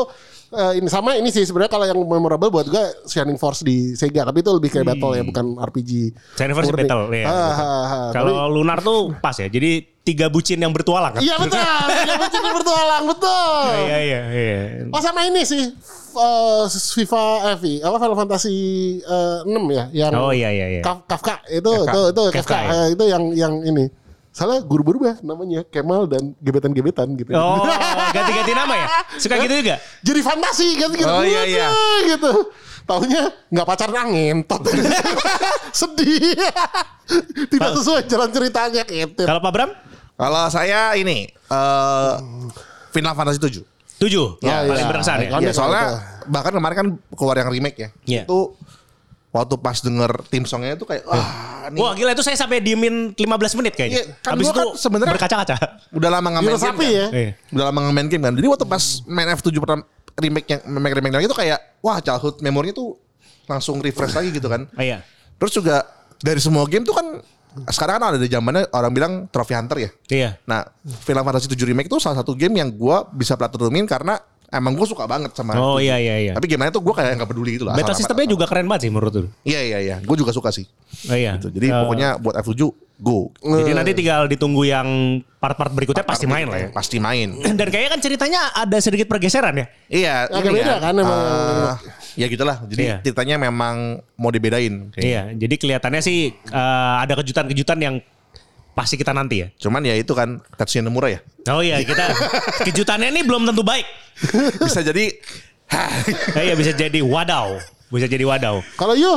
eh, ini sama ini sih sebenarnya kalau yang memorable buat gue Shining Force di Sega tapi itu lebih kayak battle ya bukan RPG. Shining Force. Battle, iya. Ah, ah, ah. Kalau Tapi- Lunar tuh pas ya. Jadi tiga bucin yang bertualang kan? Iya betul. Iya betul bertualang betul. Iya iya iya. Oh sama ini sih eh, FIFA eh, V, apa Final Fantasy eh, 6 ya yang Oh iya iya iya. Kaf- Kafka itu Kafka. itu itu Kafka, Kafka, ya. itu yang yang ini. Salah guru berubah namanya Kemal dan gebetan-gebetan gitu. Oh ganti-ganti nama ya? Suka gitu juga? Jadi fantasi gitu. Oh, iya, iya. gitu. Taunya nggak pacaran ngentot. Sedih. Tidak sesuai jalan ceritanya gitu. Kalau Pak Bram? Kalau saya ini eh Final Fantasy 7. Tujuh. Oh, Ya, paling iya. berkesan ya. Ya, soalnya itu. bahkan kemarin kan keluar yang remake ya. Iya. Itu waktu pas denger tim songnya itu kayak wah ini Wah gila itu saya sampai diemin 15 menit kayaknya. Iya, kan Habis gua kan itu sebenarnya- berkaca-kaca. udah lama nggak main game kan. ya. Iya. Udah lama nggak main game kan. Jadi waktu pas main F7 pertama remake yang remake remake lagi itu kayak wah childhood memorinya tuh langsung refresh lagi gitu kan. Oh, iya. Terus juga dari semua game tuh kan sekarang kan ada di zamannya orang bilang trophy hunter ya. Iya. Nah, Final Fantasy 7 Remake itu salah satu game yang gua bisa platinumin karena emang gue suka banget sama Oh F7. iya iya iya. Tapi gimana tuh gue kayak nggak peduli gitu lah. Asal sistemnya juga keren banget sih menurut lu. Iya iya iya, gue juga suka sih. Oh iya. Gitu. Jadi Eh, pokoknya buat F7 go. Jadi nanti tinggal ditunggu yang part-part berikutnya pasti main lah ya. Pasti main. Dan kayaknya kan ceritanya ada sedikit pergeseran ya. iya. Agak ini beda kan emang. eh, ya gitulah. Jadi Iya. ceritanya memang mau dibedain. kayaknya. Iya, jadi kelihatannya sih eh, ada kejutan-kejutan yang pasti kita nanti ya. Cuman ya itu kan Tetsuya Nomura ya. Oh iya, kita kejutannya ini belum tentu baik. Bisa jadi Eh, iya bisa jadi wadaw, bisa jadi wadaw. Kalau you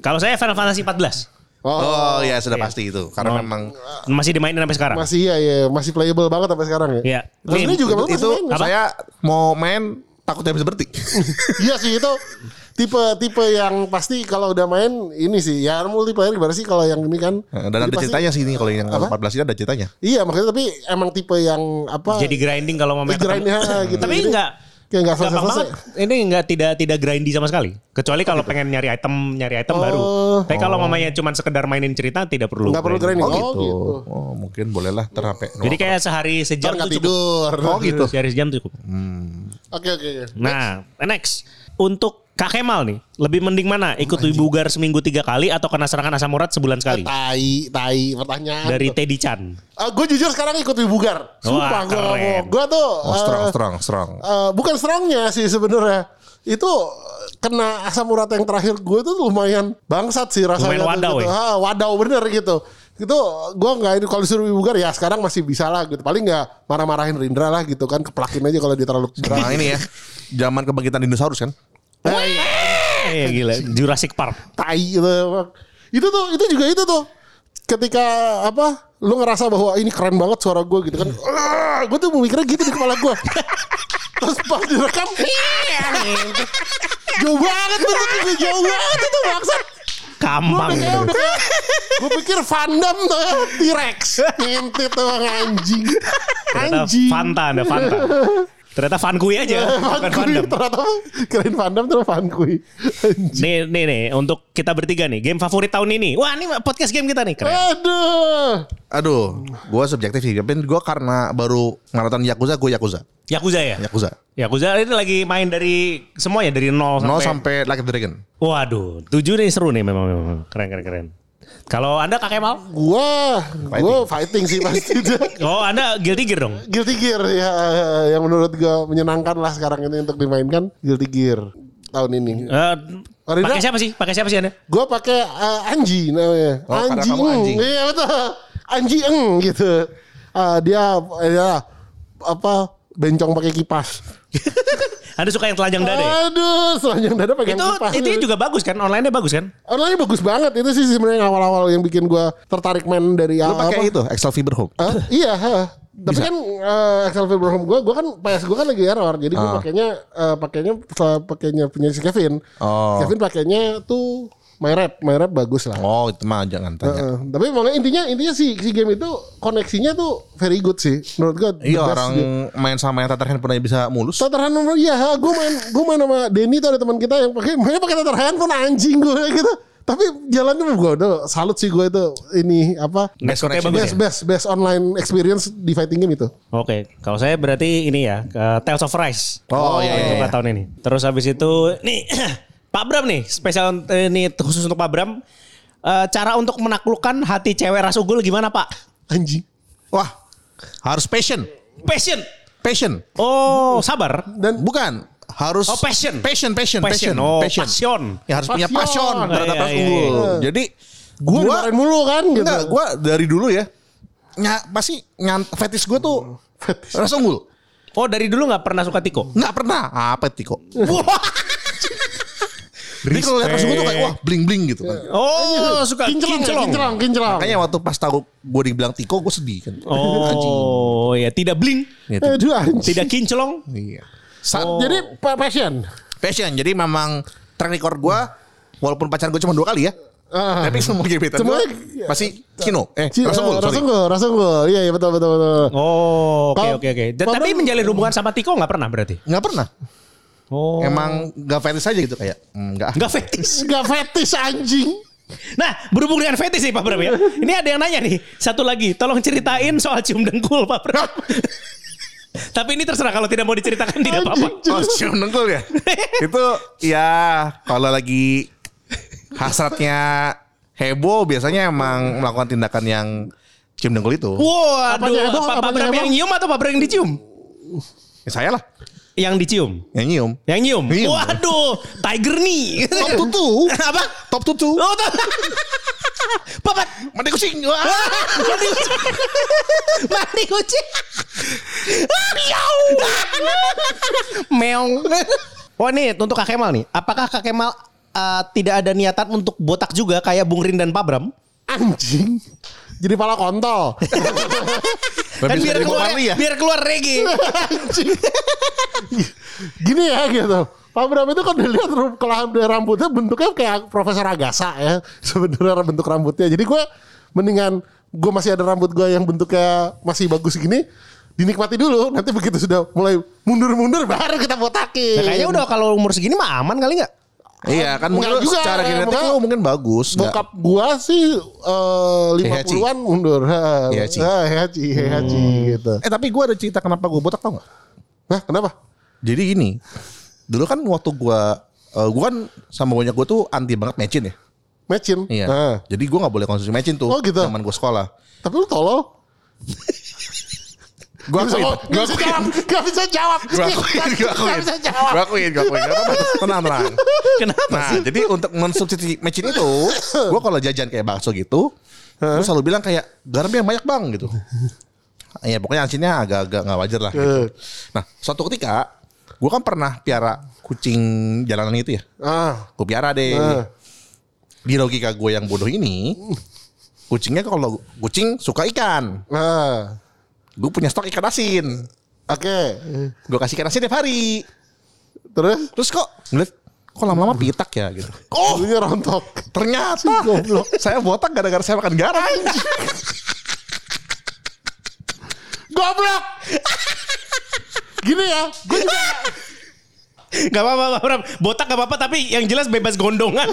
Kalau saya Final Fantasy 14 Oh, ya sudah Iya. pasti itu. Karena Oh. memang masih dimainin sampai sekarang. masih ya ya masih playable banget sampai sekarang ya. Iya. Terus ini Nih, juga itu main. Apa? saya mau main takutnya bisa berhenti. Iya sih itu tipe tipe yang pasti kalau udah main ini sih ya multiplayer gimana sih kalau yang ini kan. Dan Jadi ada pasti- ceritanya sih ini kalau yang Apa? 14 ini ada ceritanya. Iya maksudnya tapi emang tipe yang apa? Jadi grinding kalau mau main. grinding, gitu. Tapi enggak kayak Gampang selesai banget. Ini nggak tidak tidak grindy sama sekali. Kecuali kalau pengen nyari item nyari item Oh. baru. Tapi kalau mamanya cuma sekedar mainin cerita tidak perlu. nggak perlu grinding Oh oh, gitu. gitu. Oh mungkin bolehlah terapek. Jadi kayak sehari sejam tuh cukup. tidur Oh gitu. Sehari sejam cukup. oke oke oke. Nah, next untuk Kak Kemal nih, lebih mending mana? Ikut Wibu Bugar seminggu tiga kali atau kena serangan asam urat sebulan sekali? tai tai pertanyaan Dari tuh. Teddy Chan. gue jujur sekarang ikut Wibugar sumpah gue mau gue tuh Oh strong, eh, strong, strong. eh, bukan strongnya sih sebenarnya itu kena asam urat yang terakhir gue tuh lumayan bangsat sih rasanya Lumayan wadaw gitu. ya? Ah, wadaw bener gitu itu gue nggak ini kalau disuruh Wibugar ya sekarang masih bisa lah gitu paling nggak marah-marahin Rindra lah gitu kan keplakin aja kalau dia terlalu berat Nah ini ya, zaman kebangkitan dinosaurus kan? Eh gila, Jurassic Park. tai gitu. Itu tuh itu juga itu tuh. Ketika apa lu ngerasa bahwa ini keren banget suara gue gitu kan. Gue tuh mikirnya gitu di kepala gue terus pas direkam jauh banget bentuknya jauh banget itu maksud Gampang. gue gitu. gue pikir Van Damme tuh ya, T-Rex. Ngintip tuh anjing. Anjing Fanta ada Fanta. Ternyata Van Kui aja, Van bukan Van Kui ternyata keren Van Damme terus Van Kui Nih, nih, nih, untuk kita bertiga nih, game favorit tahun ini. Wah, ini podcast game kita nih, keren. aduh Aduh, gue subjektif sih. Tapi gue karena baru maraton Yakuza, gue Yakuza. Yakuza ya? Yakuza. Yakuza ini lagi main dari semuanya dari nol sampai. 0 sampai Like Dragon. Waduh, tujuh nih seru nih memang memang keren keren keren. Kalau anda kakek mal? Gua, gua fighting sih pasti. Oh, anda Guilty Gear dong. Guilty Gear ya yang menurut gua menyenangkan lah sekarang ini untuk dimainkan Guilty Gear tahun ini. Rida? pakai siapa sih? Pakai siapa sih anda? Gua pakai eh, Anji namanya. Oh, Anji. Iya betul. Anji Eng gitu. Eh, dia ya apa bencong pakai kipas. Anda suka yang telanjang dada ya? Aduh, selanjang dada pegang Itu kipas. itu juga bagus kan? Online-nya bagus kan? Online bagus banget itu sih sebenarnya yang awal-awal yang bikin gua tertarik main dari Lu apa- pakai itu, Excel Fiber Home. Hah? iya, ha. tapi kan uh, Excel Fiber Home gue, gue kan PS gue kan lagi error, jadi gue pakainya uh, pakainya pakainya punya si Kevin. Oh. Kevin pakainya tuh My Rap, My Rap bagus lah. Oh, itu mah jangan tanya. Heeh. tapi makanya intinya intinya si si game itu koneksinya tuh very good sih menurut gue. the Iya best orang game. main sama yang tatar handphone aja bisa mulus. Tatar handphone iya, gue main gue main sama Denny tuh ada teman kita yang pakai mainnya pakai tatar handphone anjing gue gitu. Tapi jalannya gue udah salut sih gue itu ini apa connection bagus best ya? best best online experience di fighting game itu. Oke, kalau saya berarti ini ya, ke Tales of Rise. Oh, iya, iya, Untuk iya. tahun ini. Terus habis itu nih Pak Bram nih, spesial eh, ini khusus untuk Pak Bram. Eh, cara untuk menaklukkan hati cewek ras unggul gimana Pak? Anjing. Wah, harus passion. Passion. Passion. Oh, sabar. Dan Bukan, harus Oh, passion. Passion, passion, Passion. passion. Oh, passion. passion. Ya harus punya Passion. passion terhadap Iya, ras iya, unggul. iya. Jadi gue gua dimarahin mulu kan gitu. enggak, gua dari dulu ya. Nya, pasti nyant fetish gue tuh Fetish. ras unggul. Oh, dari dulu nggak pernah suka Tiko? Enggak pernah. Apa Tiko? Jadi kalau lihat ras unggul tuh kayak wah bling bling gitu kan. Oh, suka Kinclong, kinclong. kinclong, kinclong. Makanya waktu pas tahu gue dibilang Tiko gue sedih kan. Anjing. Oh, ya tidak bling, Gitu. Aduh anjing. tidak kinclong. Iya. Sa- Jadi pa- passion. passion. Jadi memang track record gue walaupun pacaran gue cuma dua kali ya. Ah. Tapi semua gebetan Semua- gue pasti Kino. Eh, sorry. Rasunggul, Rasunggul. Iya, iya betul betul betul. Oh, oke oke oke. Tapi menjalin hubungan sama Tiko nggak pernah berarti? Nggak pernah. Oh. Emang gak fetish aja gitu kayak. mm, Nggak. Nggak fetish. Gak fetish anjing. Nah, berhubung dengan fetish nih Pak Bram ya. Ini ada yang nanya nih. Satu lagi, tolong ceritain soal cium dengkul Pak Bram. Tapi ini terserah kalau tidak mau diceritakan tidak apa-apa. Oh, cium dengkul ya? itu ya kalau lagi hasratnya heboh biasanya emang melakukan tindakan yang cium dengkul itu. Wow, Apanya aduh, heboh, Pak, Bram yang nyium atau Pak Bram yang dicium? Ya, saya lah Yang dicium. yang nyium. Yang nyium. Nyium. Waduh, tiger nih. Top tutu. Apa? Top tutu. Oh, tuh. Papat. Mati kucing. Wah. Mandi kucing. Mandi kucing. Miau. Meong. Oh ini untuk Kak Kemal nih. Apakah Kak Kemal uh, tidak ada niatan untuk botak juga kayak Bung Rin dan Pak Bram? Anjing. Jadi pala kontol. Kan Lebih biar keluar, ya? biar keluar reggae. Gini ya gitu. Pak Bram itu kan dilihat kalau dari rambutnya bentuknya kayak Profesor Agasa ya. Sebenarnya bentuk rambutnya. Jadi gue mendingan gue masih ada rambut gue yang bentuknya masih bagus gini dinikmati dulu. Nanti begitu sudah mulai mundur-mundur baru kita botakin. Nah, kayaknya udah kalau umur segini mah aman kali nggak? Iya kan Enggak mungkin juga, secara genetik makanya- lu mungkin bagus. Bokap gua sih eh, lima Heihachi. puluhan mundur. Ha, Heihachi. ha, Heihachi, Heihachi gitu. Eh tapi gue ada cerita kenapa gue botak tau gak? Nah, kenapa? Jadi gini, dulu kan waktu gue, uh, gue kan sama banyak gue tuh anti banget mecin ya. Matchin. Iya. Nah, Jadi gue gak boleh konsumsi mecin tuh. Oh, gitu. Zaman gue sekolah. tapi lu tolol. Gue Gak bisa, akuin, oh, gue gak bisa jawab. Gak bisa jawab. Gue akuin, gue Gak akuin. bisa jawab. Gue akuin, gue akuin. Gak. Tenang, tenang. Kenapa Nah, sih? jadi untuk mensubstitusi mecin itu, gue kalau jajan kayak bakso gitu, gue selalu bilang kayak garamnya banyak bang gitu. Ya pokoknya asinnya agak-agak nggak wajar lah. Gitu. Nah, suatu ketika, gue kan pernah piara kucing jalanan itu ya. Ah, Gue piara deh. Ah. Di logika gue yang bodoh ini, kucingnya kalau kucing suka ikan. nah. Gue punya stok ikan asin. Oke. Gue kasih ikan asin tiap hari. Terus? Terus kok ngeliat kok lama-lama pitak ya gitu. Oh, ini rontok. Ternyata Goblok. saya botak gara-gara saya makan garam. Goblok. Gini ya, gue juga Gak apa-apa, Bram. Botak gak apa-apa, tapi yang jelas bebas gondongan.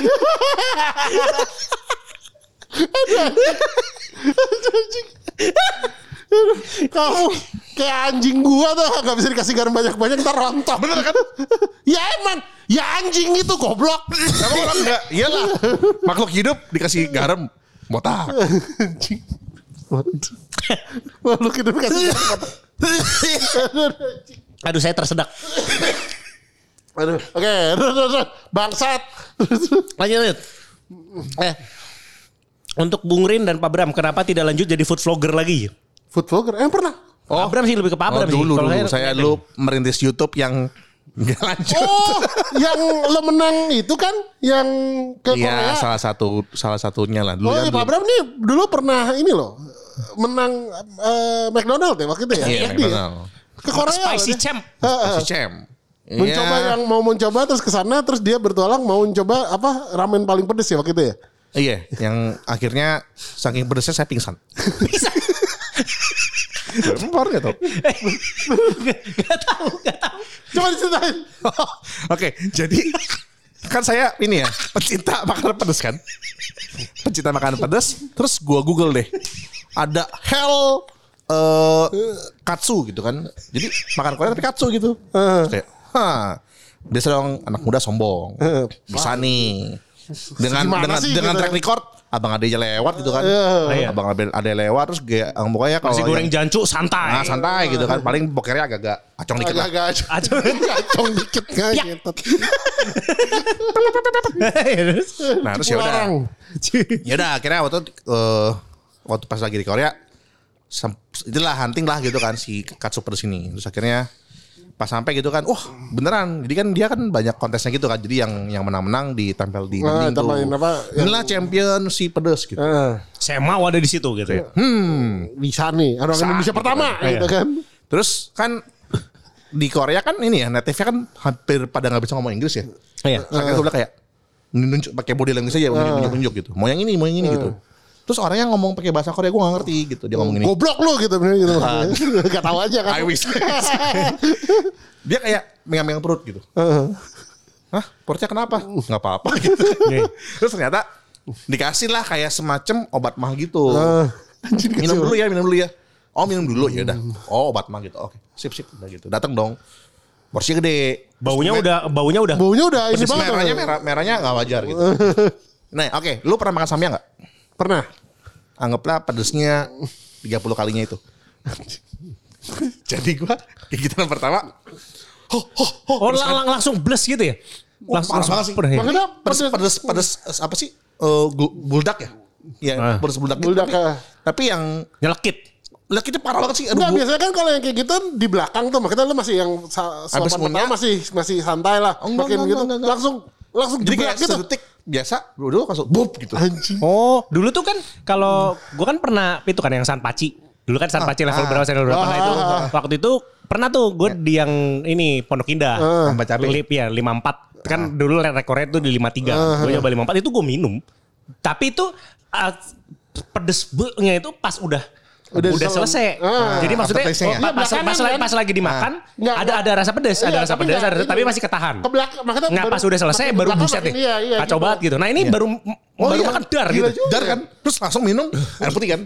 Kamu kayak anjing gua tuh gak bisa dikasih garam banyak-banyak ntar rontok. Bener kan? ya emang, ya anjing itu goblok. Emang orang enggak? Iyalah. Makhluk hidup dikasih garam botak. anjing. Makhluk hidup kasih garam botak. Aduh, saya tersedak. Aduh, oke, terus, terus. bangsat. Lanjut, lanjut. Eh, untuk Bung Rin dan Pak Bram, kenapa tidak lanjut jadi food vlogger lagi? Food vlogger, eh pernah. Oh, Pak Bram sih lebih ke Pak Oh, Bram sih. dulu dulu saya dulu merintis YouTube yang enggak lanjut. Oh, yang lo menang itu kan yang ke Iya, Korea. salah satu salah satunya lah dulu Oh, kan iya, Pak dulu. Bram nih dulu pernah ini loh menang eh, McDonald ya waktu itu ya. Iya, Yang dia. McDonald. Ke Korea. Spicy loh dia. Champ. Heeh. Si Cem. Mencoba Iya. yang mau mencoba terus ke sana terus dia bertualang mau mencoba apa ramen paling pedes ya waktu itu ya. Iya, yang akhirnya saking pedesnya saya pingsan. Bisa. Empor gitu. gak tahu, gak tahu. Coba diceritain. Oke, jadi kan saya ini ya pecinta makanan pedas kan, pecinta makanan pedas. Terus gua google deh, ada hell eh katsu gitu kan. Jadi makan Korea tapi katsu gitu. Terus kayak, hah, biasa dong anak muda sombong, bisa nih. Dengan Gimana dengan sih dengan gitu? track record, abang ada aja lewat gitu kan. Iya. Abang ada ada lewat terus kayak ah, pokoknya kalau Nasi goreng yang- jancu santai. Nah santai gitu kan Paling bokernya agak-agak acong dikit lah Agak-agak Aduh. acong dikit kan Ya. gitu. Nah terus ya udah ya udah akhirnya waktu eh, waktu pas lagi di Korea itulah hunting lah gitu kan si katsu pedes ini terus akhirnya pas sampai gitu kan wah beneran jadi kan dia kan banyak kontesnya gitu kan jadi yang yang menang-menang ditempel di Ah, dinding tuh apa, yang- inilah champion si pedes gitu Eh, Saya mau ada di situ gitu ya. bisa nih orang Bisa, Indonesia gitu pertama kan. gitu kan. terus kan di Korea kan ini ya native kan hampir pada nggak bisa ngomong Inggris ya Iya. Gue bilang kayak nunjuk pakai body language aja nunjuk-nunjuk gitu. Mau yang ini, mau yang ini gitu. Terus orang yang ngomong pakai bahasa Korea gue gak ngerti gitu. Dia ngomong gini. Goblok lu gitu bener gitu. Gak tahu aja kan. I wish. Dia kayak megang-megang perut gitu. Hah? Perutnya kenapa? Gak apa-apa gitu. Terus ternyata dikasih lah kayak semacam obat mah gitu. Minum dulu ya, minum dulu ya. Oh minum dulu ya udah. Oh obat mah gitu. Oke, sip sip udah gitu. Datang dong. Porsinya gede. Baunya Terus udah baunya udah Baunya udah ini merahnya merah, merahnya nggak wajar gitu. Nah, oke, lu pernah makan samyang nggak? Pernah. Anggaplah pedesnya 30 kalinya itu. Jadi gua gigitan pertama, ho ho ho. Oh, lang- lang- langsung bles gitu ya? Wah, Langsung, langsung banget sih. pernah ya? Maksudnya pedes pedes pedes eh, apa sih? Eh, gu- buldak ya? Iya, Ah. pedes buldak. gitu. Buldak, Tapi, ah. tapi yang Nyelekit. lihat itu parah banget sih. Aduh, Enggak gua- biasanya kan kalau yang kayak gitu di belakang tuh makanya lu masih yang suapan pertama masih masih santai lah. Oh, enggak, Makin enggak, gitu enggak, enggak. langsung langsung jadi kayak gitu. sedetik biasa, dulu langsung bup gitu. Anjing. Oh, dulu tuh kan kalau gua kan pernah itu kan yang sanpaci. Dulu kan sanpaci level berapa level berapa Ah, nah itu. ah, ah. Waktu itu pernah tuh gue di yang ini Pondok Indah. Tambah cabai. Lip ya 54. Kan dulu rekornya tuh di 53. Gue nyoba 54 itu gue minum. Tapi itu uh, pedes itu pas udah Udah Udah, selesai. Ah. Jadi maksudnya ya? oh, pas, Iya, belakangan pas, lagi- kan? pas lagi dimakan Nggak, ada nggak. ada rasa pedas, ada Iya, rasa tapi pedas, ada, ini. tapi masih ketahan. Ke belakang, makanya Nggak pas udah selesai baru buset nih. Iya, iya, Kacau gitu. banget gitu. Nah ini baru Oh, baru iya. makan dar Gila gitu. juga. Dar kan, terus langsung minum air putih kan.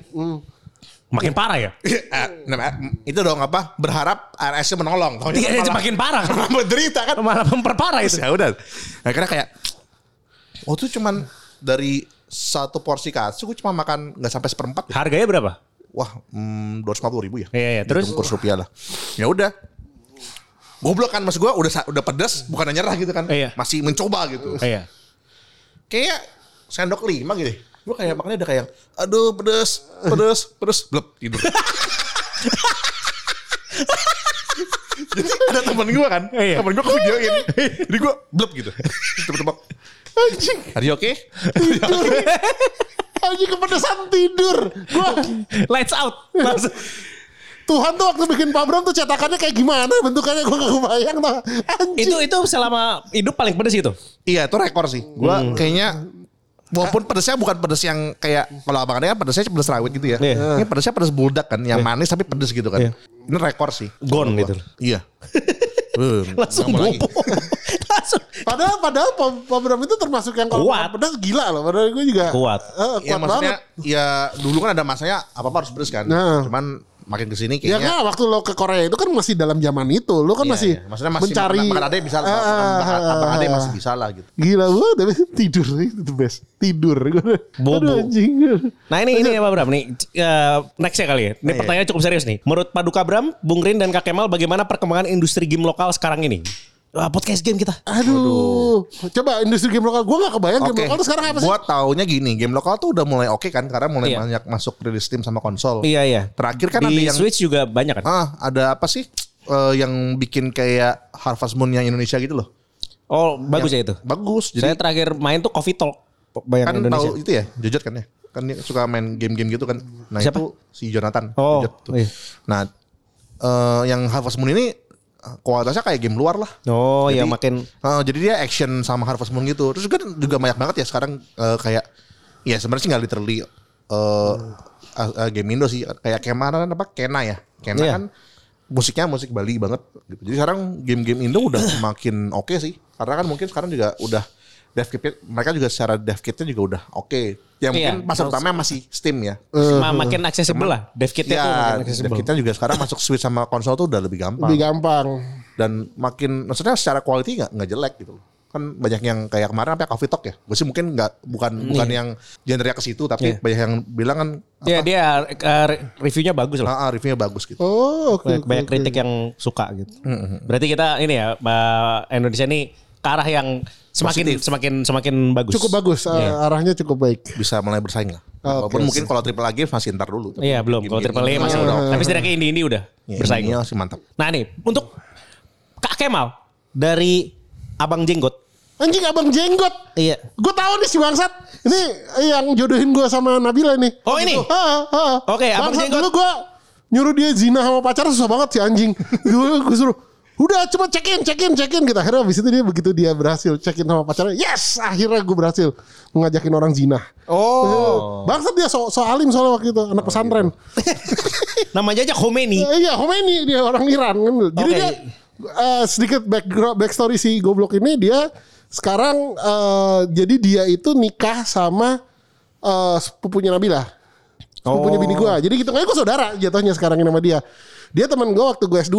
Makin parah ya. Eh, nah, itu dong apa berharap RS-nya menolong. Iya, malah- makin parah. malah menderita kan. Malah memperparah itu. ya udah. Akhirnya kayak oh tuh cuman dari satu porsi katsu gue cuma makan nggak sampai seperempat. ya. Harganya berapa? Wah, hmm, dua ribu ya. Iya, iya. Terus? Hitung kurs rupiah lah. Ya udah. Goblok kan mas gue udah udah pedas bukan nyerah gitu kan. Iya. Masih mencoba gitu. Iya. Kayak sendok lima gitu. Gue kayak makannya udah kayak aduh pedes, pedes, pedes, blep tidur. Jadi ada temen gue kan, Iya. temen gue ke videoin. Jadi gue blep gitu. Terus tebak-tebak. Anjing. Are you okay? Anjing kepedesan tidur. Gua Lights out. Langsung. Tuhan tuh waktu bikin Pak Bram tuh cetakannya kayak gimana bentukannya gue gak kebayang tuh. Anjing. itu itu selama hidup paling pedes itu. Iya itu rekor sih. Gue kayaknya Walaupun pedesnya bukan pedes yang kayak kalau abang kan pedesnya pedes rawit gitu ya. Iya. Ini pedesnya pedes buldak kan, yang manis tapi pedes gitu kan. Iya. Ini rekor sih. Gone gitu. Iya. Eh, Langsung bobo. Padahal padahal Pak Bram itu termasuk yang kalau Kuat. pedas gila loh. Padahal gue juga Kuat. Ya kuat maksudnya banget. ya dulu kan ada masanya apa-apa harus pedes kan. Nah. Cuman makin ke sini Ya kayaknya kan waktu lo ke Korea itu kan masih dalam zaman itu. Lo kan Iya, masih, iya. maksudnya masih mencari makan, ade bisa lah, Ah, makan abang- ah, abang ade ah. masih bisa lah gitu. Gila gue tapi tidur itu the best. Tidur. Bobo. Anjing. Nah ini ini ya Pak Bram nih eh, nextnya kali ya. Ini Iya. pertanyaan cukup serius nih. Menurut Paduka Bram, Bung Rin dan Kak Kemal bagaimana perkembangan industri game lokal sekarang ini? Wah, podcast game kita. Aduh. Coba industri game lokal. Gue gak kebayang game Oke. lokal tuh sekarang apa sih? Gua taunya gini, game lokal tuh udah mulai oke kan karena mulai Iya. banyak masuk rilis Steam sama konsol. Iya iya. Terakhir kan di ada yang Switch juga banyak kan? Ah, ada apa sih eh, yang bikin kayak Harvest Moon yang Indonesia gitu loh? Oh bagus ya itu. Bagus. Saya Jadi terakhir main tuh Coffee Talk. Bayang kan Indonesia. tahu itu ya, Jojot kan ya? Kan dia suka main game-game gitu kan. Nah, Siapa? itu si Jonathan Oh, Jojot tuh. iya. Nah, eh, yang Harvest Moon ini kualitasnya kayak game luar lah. Oh ya Jadi- makin Eh, jadi dia action sama Harvest Moon gitu. Terus juga juga banyak banget ya sekarang eh, kayak ya sebenarnya sih nggak literally eh eh, eh, game Indo sih kayak kemarin apa Kena ya. Kena Iya. kan musiknya musik Bali banget gitu. Jadi sekarang game-game Indo udah makin oke sih. Karena kan mungkin sekarang juga udah dev kitnya mereka juga secara dev kitnya juga udah oke. Yang Iya, mungkin pasar utamanya masih Steam ya. ma- makin accessible lah. Dev kitnya tuh makin Ya, dev accessible. kitnya juga sekarang masuk Switch sama konsol tuh udah lebih gampang Lebih gampang. dan makin maksudnya secara quality nggak nggak jelek gitu loh kan banyak yang kayak kemarin apa ya, Coffee Talk ya gue sih mungkin nggak bukan bukan yang genre ke situ tapi Iya. banyak yang bilang kan Iya dia eh, re- reviewnya bagus loh. ah, ah, reviewnya bagus gitu Oh, oke. banyak, oke. kritik yang suka gitu. Berarti kita ini ya Mbak Indonesia ini ke arah yang semakin Positif. semakin semakin bagus. Cukup bagus. eh, Iya. arahnya cukup baik. bisa mulai bersaing lah Oke, walaupun mungkin kalau triple A games masih ntar dulu Iya belum. Kalau triple A ini masih udah. Tapi setidaknya indie indie udah Ya, bersaing. ini masih mantap Nah nih untuk Kak Kemal dari Abang Jenggot. Anjing abang jenggot. Iya. Gue tahu nih si bangsat. Ini yang jodohin gue sama Nabila nih. Oh, ini? Heeh, heeh. Oke, abang Bangsat, jenggot. Dulu gue nyuruh dia zina sama pacar susah banget si anjing. gue suruh Udah coba check in, check in, check in gitu. Akhirnya abis itu dia begitu dia berhasil check in sama pacarnya. Yes, akhirnya gue berhasil mengajakin orang zina. Oh. Bangsat dia so, so alim soalnya waktu itu anak pesantren. Namanya aja Khomeini. Eh, iya, Khomeini dia orang Iran kan. Jadi Oke. dia eh, sedikit background backstory si goblok ini dia sekarang eh, jadi dia itu nikah sama eh, sepupunya Nabila. Sepupunya Oh. bini gua. Jadi gitu kayak gue saudara jatuhnya sekarang ini sama dia. Dia teman gua waktu gue S2.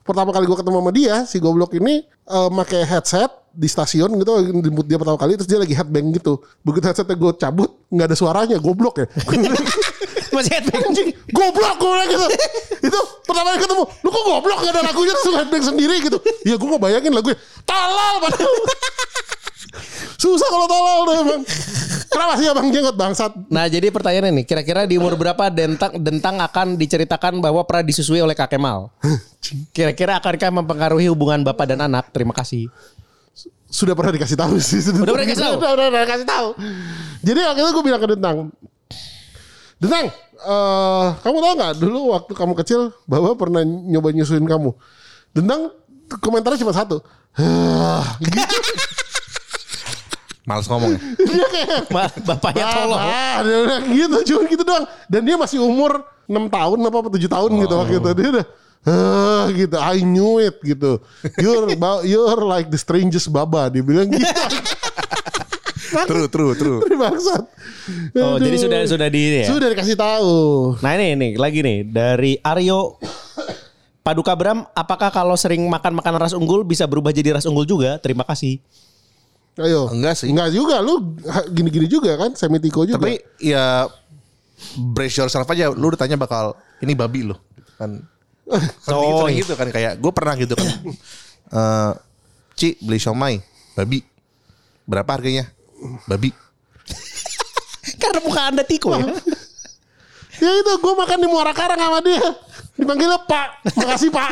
Pertama kali gue ketemu sama dia, si goblok ini eh, pakai headset di stasiun gitu jemput dia pertama kali terus dia lagi headbang gitu. Begitu headsetnya gue cabut nggak ada suaranya goblok ya. Masih headbang. anjing goblok gue gitu. Itu pertama kali ketemu lu kok goblok? Gak ada lagunya terus headbang sendiri gitu. Ya gue gak bayangin lagunya. Tolol padahal susah kalau tolol tuh emang kenapa sih abang jenggot bangsat Nah jadi pertanyaannya nih, kira-kira di umur berapa Dentang Dentang akan diceritakan bahwa pernah disusui oleh Kak Kemal? Kira-kira akankah mempengaruhi hubungan bapak dan anak? Terima kasih. sudah pernah dikasih tahu sih Udah pernah dikasih tahu? udah, udah, udah dikasih tahu jadi waktu itu gue bilang ke Dentang Dentang eh, kamu tahu nggak dulu waktu kamu kecil Bapak pernah nyoba nyusuin kamu Dentang komentarnya cuma satu gitu. Males ngomong ya dia kayak Bapaknya tolong. Ah, dia gitu, cuma gitu doang. Dan dia masih umur 6 tahun apa apa 7 tahun gitu waktu itu dia udah "Ah," gitu I knew it gitu you're you're like the strangest baba dia bilang gitu True, true, true. bangsat Oh, Aduh. jadi sudah sudah di ini ya. sudah dikasih tahu Nah ini nih lagi nih dari Aryo Paduka Bram, apakah kalau sering makan makanan ras unggul bisa berubah jadi ras unggul juga? Terima kasih. Ayo Enggak sih. enggak juga lu gini-gini juga kan semitiko juga Tapi ya brace yourself aja. Lu ditanya bakal ini babi lo. Kan. Kan Oh, sering gitu kan kayak gue pernah gitu kan. Eh, Ci beli siomay babi. Berapa harganya? Babi. Karena muka anda tiko ya. ya itu gue makan di Muara Karang sama dia dipanggilnya Pak makasih Pak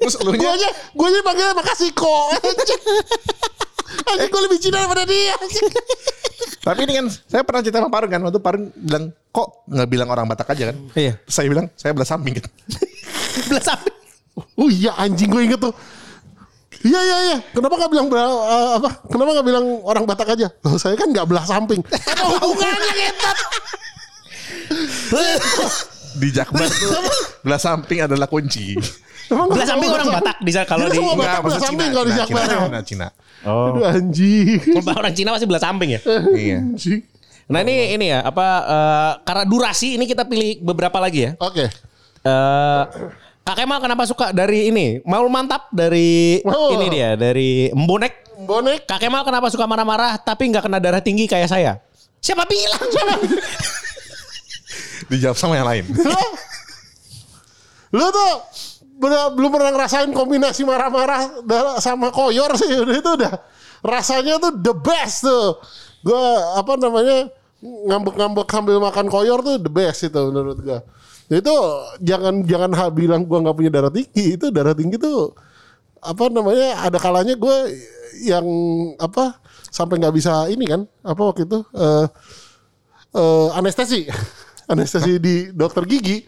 Terus lu gue aja gue aja panggilnya makasih kok Anjing gue lebih Cina daripada dia Tapi ini kan saya pernah cerita sama Parun kan. Waktu Parun bilang kok nggak bilang orang Batak aja kan? Iya. Saya bilang saya belah samping kan. Belas samping. Oh iya anjing gue inget tuh Iya iya iya. Kenapa nggak bilang eh, apa? Kenapa nggak bilang orang Batak aja? Loh, saya kan nggak belah samping. Apa hubungannya ngetat? Di Jakbar tuh belah samping adalah kunci. Belas samping orang Batak bisa kalau di semua Batak Enggak, belah maksud samping Cina, kalau di Cina. Cina, Cina, Cina. Oh. Aduh anjing. Kalau orang Cina masih belas samping ya. Iya. Anjing. Nah ini ini ya apa eh, karena durasi ini kita pilih beberapa lagi ya. Oke. Eh Kak Kemal kenapa suka dari ini? Maul mantap dari Oh. ini dia dari Mbonek. Bonek. Kak Kemal kenapa suka marah-marah tapi nggak kena darah tinggi kayak saya? Siapa bilang? Siapa? Dijawab sama yang lain. Lu tuh bener- belum pernah ngerasain kombinasi marah-marah sama koyor sih. Itu udah rasanya tuh the best tuh. Gue apa namanya ngambek-ngambek sambil makan koyor tuh the best itu menurut gue. Itu jangan jangan bilang gue nggak punya darah tinggi. Itu darah tinggi tuh apa namanya ada kalanya gue yang apa sampai nggak bisa ini kan apa waktu itu eh eh, anestesi anestesi di dokter gigi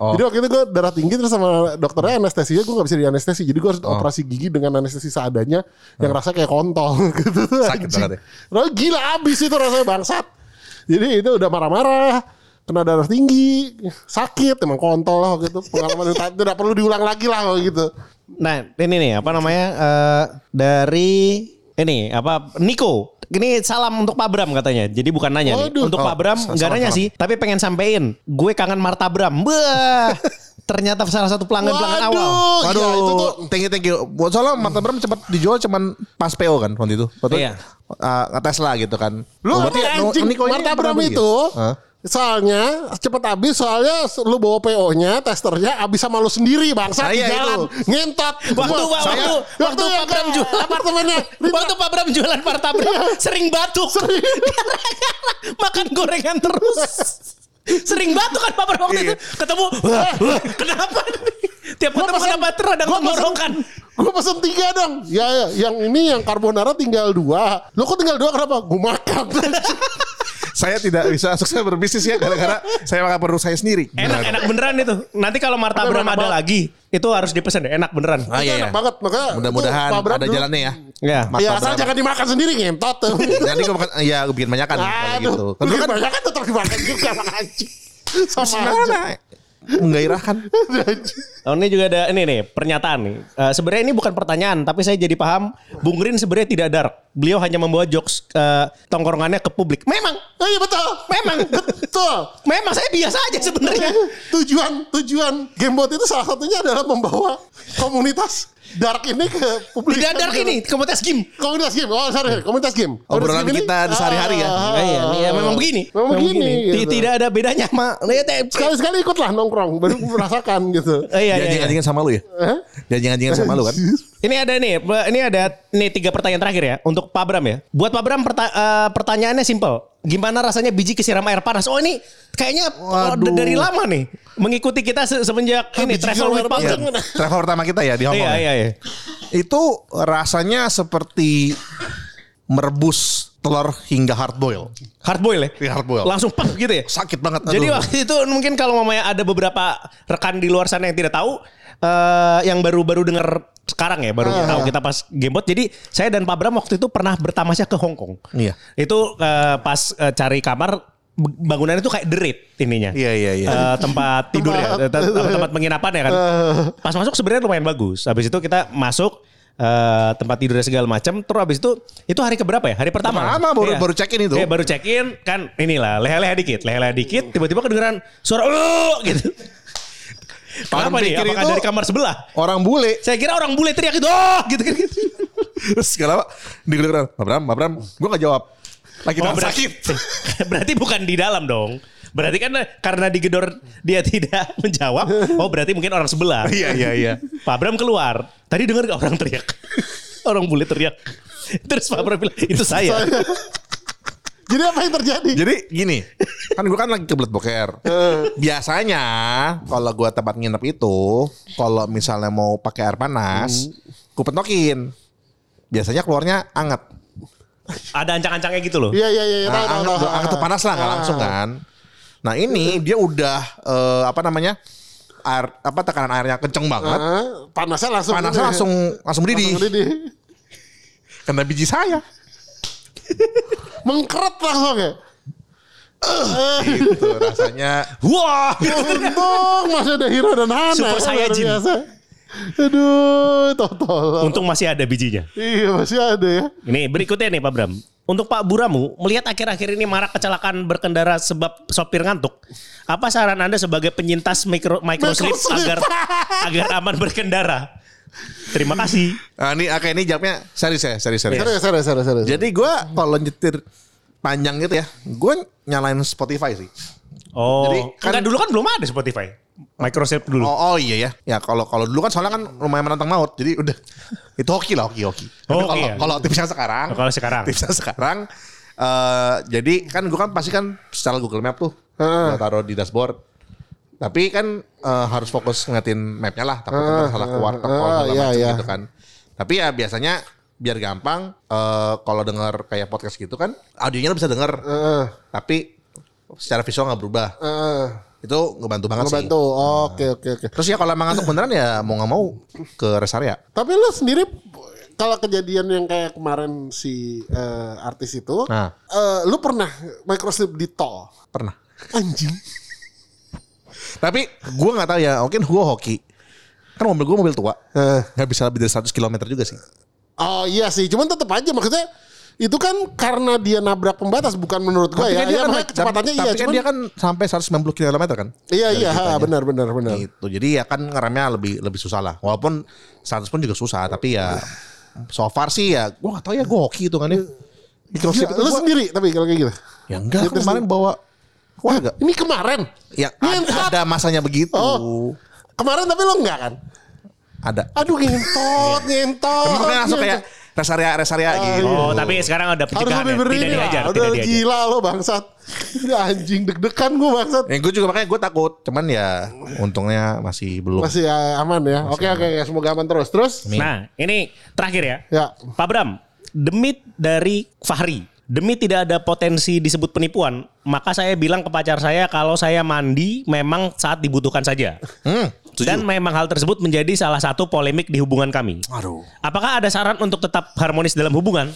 Oh. jadi waktu itu gue darah tinggi terus sama dokternya anestesinya gue gak bisa di anestesi. Jadi gue harus operasi gigi dengan anestesi seadanya yang rasa kayak kontol gitu. Sakit banget ya? Nah, gila abis itu rasanya bangsat. Jadi itu udah marah-marah kena darah tinggi sakit emang kontol lah waktu itu. Pengalaman tak- tidak perlu diulang lagi lah kalau gitu Nah ini nih apa namanya eh, dari ini apa Niko. Ini salam untuk Pak Bram katanya. Jadi bukan nanya nih. Waduh. Untuk Oh, Pak Bram sa- nggak salam, nanya salam. sih, tapi pengen sampein. Gue kangen Marta Bram. Bah. Ternyata salah satu pelanggan-pelanggan awal. Waduh, Waduh, iya, itu tuh thank you, thank you. Buat soalnya Mata Bram cepat dijual cuman pas PO kan waktu itu. Waktu Iya. uh, Tesla gitu kan. Lu Oh, berarti anjing Niko Marta Bram ya? itu Hah? Soalnya cepet habis soalnya lu bawa PO-nya, testernya habis sama lu sendiri bangsa Ah, di iya, jalan. itu. Ngentot. Waktu Pak- waktu- waktu yang Pak Bram ke jual- apartemennya. Waktu Pak Bram jualan Marta Bram sering batuk. Gara-gara makan gorengan terus. Sering batuk kan Pak Bram waktu itu. Ketemu, wah, wah, kenapa? Tiap ketemu kenapa gua pesen- tenggorokan. Gue pesen tiga dong. Ya, ya, yang ini yang carbonara tinggal dua. Lo kok tinggal dua kenapa? Gue makan. Saya tidak bisa sukses berbisnis ya gara-gara saya makan perut saya sendiri. Enak, enak beneran itu. Nanti kalau Marta Aduh, Bram enak ada banget. lagi, itu harus dipesan deh. Enak beneran. Ah, iya, iya. enak banget. Makanya Mudah-mudahan ada dulu- jalannya ya. Ya. Marta Ya asal jangan dimakan sendiri ngentot. Nanti gue makan, ya gue bikin banyakan kalau Aduh, gitu. kan Kan kan banyak kan tetap dimakan juga anjing. Sama aja. Menggairahkan. Oh, ini juga ada ini nih pernyataan nih. Eh, sebenarnya ini bukan pertanyaan, tapi saya jadi paham Bung Rin sebenarnya tidak dark. Beliau hanya membawa jokes eh, tongkrongannya ke publik. Memang, Oh, iya betul. memang, Betul. memang saya biasa aja sebenarnya. tujuan tujuan Gamebot itu salah satunya adalah membawa komunitas dark ini ke publik. Tidak dark ini komunitas game. Komunitas game. Oh, sorry, komunitas game. Komunitas Obrolan game ini- kita di sehari-hari ya. Ah, Ya, iya, iya, memang begini. Memang begini, Ti- gitu. Tidak ada bedanya sama eh, Sekali-sekali ikutlah nongkrong baru merasakan gitu. eh, iya, iya, iya. Jangan-jangan sama lu ya? Jangan-jangan sama lu kan? Ini ada nih, ini ada nih tiga pertanyaan terakhir ya untuk Pak Bram ya. Buat Pak Bram perta- eh, pertanyaannya simple. Gimana rasanya biji kesiram air panas? Oh ini kayaknya oh, Waduh. dari lama nih mengikuti kita se- semenjak ini biji travel with air Pak panas. Bram. Ya, travel pertama kita ya di Hong Kong. Iya ya. iya iya. Itu rasanya seperti merebus telur hingga hard boil. Hard boil ya? Iya, hard boil. Langsung pep gitu ya? Sakit banget. Jadi aduh. waktu itu mungkin kalau mamanya ada beberapa rekan di luar sana yang tidak tahu eh yang baru-baru dengar sekarang ya, baru tahu kita pas gamebot. Jadi saya dan Pak Bram waktu itu pernah bertamasya ke Hong Kong. Iya. Itu eh, pas eh, cari kamar bangunan itu kayak derit ininya. Iya, iya, iya. Eh, tempat tidur ya, Tempat- tempat, tempat penginapan ya kan. Pas masuk sebenarnya lumayan bagus. Habis itu kita masuk eh, tempat tidurnya segala macam. Terus habis itu itu hari keberapa ya? Hari pertama. Pertama, baru- baru check-in itu. Iya, baru check in kan inilah leha-leha dikit, leha-leha dikit. Tiba-tiba kedengeran suara "Uh," gitu. Kenapa nih? Apakah dari kamar sebelah? Orang bule. Saya kira orang bule teriak itu, oh gitu kan. Terus segala lama digelar Mbak Bram, Mbak Bram. Gue gak jawab. Lagi Oh, dalam berarti, sakit. berarti bukan di dalam dong. Berarti kan karena digedor dia tidak menjawab. Oh berarti mungkin orang sebelah. Iya, iya, iya. Pak Bram keluar. Tadi dengar gak orang teriak? orang bule teriak. Terus Pak Bram bilang itu saya. Jadi apa yang terjadi? Jadi gini, kan gue kan lagi kebelet boker. Biasanya kalau gue tempat nginep itu, kalau misalnya mau pakai air panas, gue petokin. Biasanya keluarnya anget. Ada ancang-ancangnya gitu loh. Iya iya iya. Nah, tahu, tahu, anget, anget tuh panas lah, nggak langsung kan. Nah ini dia udah eh, apa namanya air apa tekanan airnya kenceng banget. Ah, panasnya langsung. Panasnya langsung langsung mendidih. Langsung mendidih. Kena biji saya. Mengkeret langsung ya. Gitu rasanya. Wah. Untung masih ada Hero dan Hana. Super ya, luar biasa. Aduh, totol. Untung masih ada bijinya. Iya masih ada ya. Ini berikutnya nih Pak Bram. Untuk Pak Buramu, melihat akhir-akhir ini marak kecelakaan berkendara sebab sopir ngantuk. Apa saran Anda sebagai penyintas micro, microslip agar agar aman berkendara? Terima kasih. Nah, ini oke ini jawabnya serius ya, serius serius. Serius, serius, serius, serius. Jadi gue kalau nyetir panjang gitu ya, gue nyalain Spotify sih. Oh, Jadi kan- enggak dulu kan belum ada Spotify. Microslip dulu. Oh, oh iya ya. Ya kalau kalau dulu kan soalnya kan lumayan menantang maut. Jadi udah itu hoki lah, hoki hoki. Tapi Oh, kalau hoki ya. kalau tipsnya sekarang, kalau sekarang. tipsnya sekarang eh jadi kan gue kan pasti kan secara Google Map tuh Heeh. gue taruh di dashboard. Tapi kan eh, harus fokus ngeliatin mapnya lah, takut ntar salah keluar, heeh, segala iya, macam iya. gitu kan. Tapi ya biasanya biar gampang eh, kalau denger kayak podcast gitu kan audionya lo bisa denger Heeh, tapi secara visual nggak berubah heeh. Itu ngebantu banget sih Ngebantu. Oke, oke, oke. terus ya kalau emang ngantuk beneran ya mau nggak mau ke rest area Tapi lu sendiri kalau kejadian yang kayak kemarin si eh, artis itu, Nah. eh, lu pernah microslip di tol? pernah Anjing. tapi gue nggak tahu ya mungkin gue hoki kan mobil gue mobil tua Eh. nggak bisa lebih dari 100 km juga sih Oh iya sih, cuman tetap aja maksudnya itu kan karena dia nabrak pembatas bukan menurut gua tapi ya. kan dia ya kan, kecepatannya tapi iya, kan cuman dia kan sampai 190 km kan iya iya, ha, benar benar benar. gitu jadi ya kan ngeremnya lebih lebih susah lah walaupun 100 pun juga susah tapi ya so far sih ya gue nggak tahu ya gue hoki itu kan ya Gila, itu lu gua- sendiri tapi kalau kayak gitu. ya enggak aku kemarin bawa keluarga Ini kemarin. ya Ngentot. ada, ada masanya begitu Oh. Kemarin tapi lo enggak kan? ada Aduh ngentot, ngentot. Makanya langsung kayak rest area rest area gitu. Oh, tapi sekarang ada harus pencegahan lebih ya. Tidak lah. dihajar, Udah tidak dihajar. gila lo bangsat. Ini anjing deg-degan gue bangsat. Ya gue juga makanya gue takut. Cuman ya untungnya masih belum. Masih ya, aman ya. Oke oke oke semoga aman terus. Terus Nah, ini terakhir ya. ya. Pak Bram, demi dari Fahri, demi tidak ada potensi disebut penipuan, maka saya bilang ke pacar saya kalau saya mandi memang saat dibutuhkan saja. Hmm. Dan memang hal tersebut menjadi salah satu polemik di hubungan kami. Aduh. Apakah ada saran untuk tetap harmonis dalam hubungan?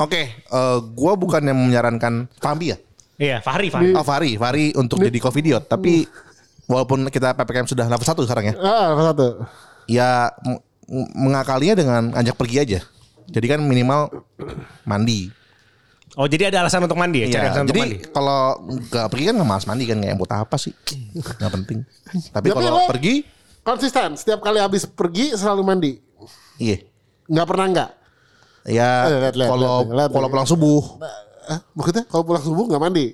Oke, eh gue bukan yang menyarankan Fambi ya. Iya, Fahri, Fahri. Oh Fahri, Fahri untuk jadi covidiot. Tapi walaupun kita PPKM sudah level 1 sekarang ya. Ah apa satu. Ya mengakalinya dengan ajak pergi aja. Jadi kan minimal mandi. Oh, jadi ada alasan untuk mandi ya? Cari Iya, alasan untuk jadi kalau nggak pergi kan nggak malas mandi kan kayak buat apa sih? Nggak penting. Tapi Tapi kalau lo- pergi, Konsisten. Setiap kali habis pergi selalu mandi. iya. Nggak pernah nggak? Ya Eh, kalau kalau pulang subuh, Ah, maksudnya kalau pulang subuh nggak mandi?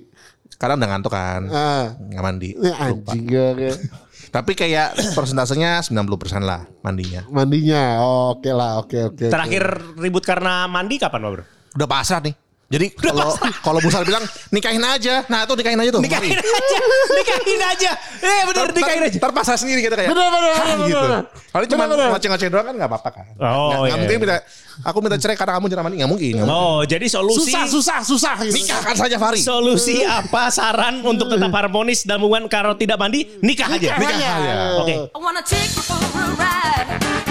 kadang udah ngantuk kan, Ah. nggak mandi. Ini anjing gak kayak Tapi kayak persentasenya 90% lah mandinya. mandinya. Oh, oke lah, oke oke. oke. Terakhir ribut karena mandi kapan, Bro? Udah pasrah nih. Jadi kalau kalau Busar bilang nikahin aja, nah itu nikahin aja tuh. Nikahin Mari. aja, nikahin aja. Eh bener, nikahin aja. Ntar pasrah sendiri gitu kayak. Bener, bener, "Hah," bener, gitu. Kalau cuma ngoceh-ngoceh doang kan nggak apa-apa kan. Oh, Nggak- nggak iya, mungkin iya. minta, aku minta cerai karena kamu jarang mandi nggak mungkin. nggak mungkin. Oh, jadi solusi susah susah susah. gitu. Nikahkan saja Fahri. Solusi apa saran untuk tetap harmonis dalam hubungan kalau tidak mandi nikah aja. Nikah aja. Oke. I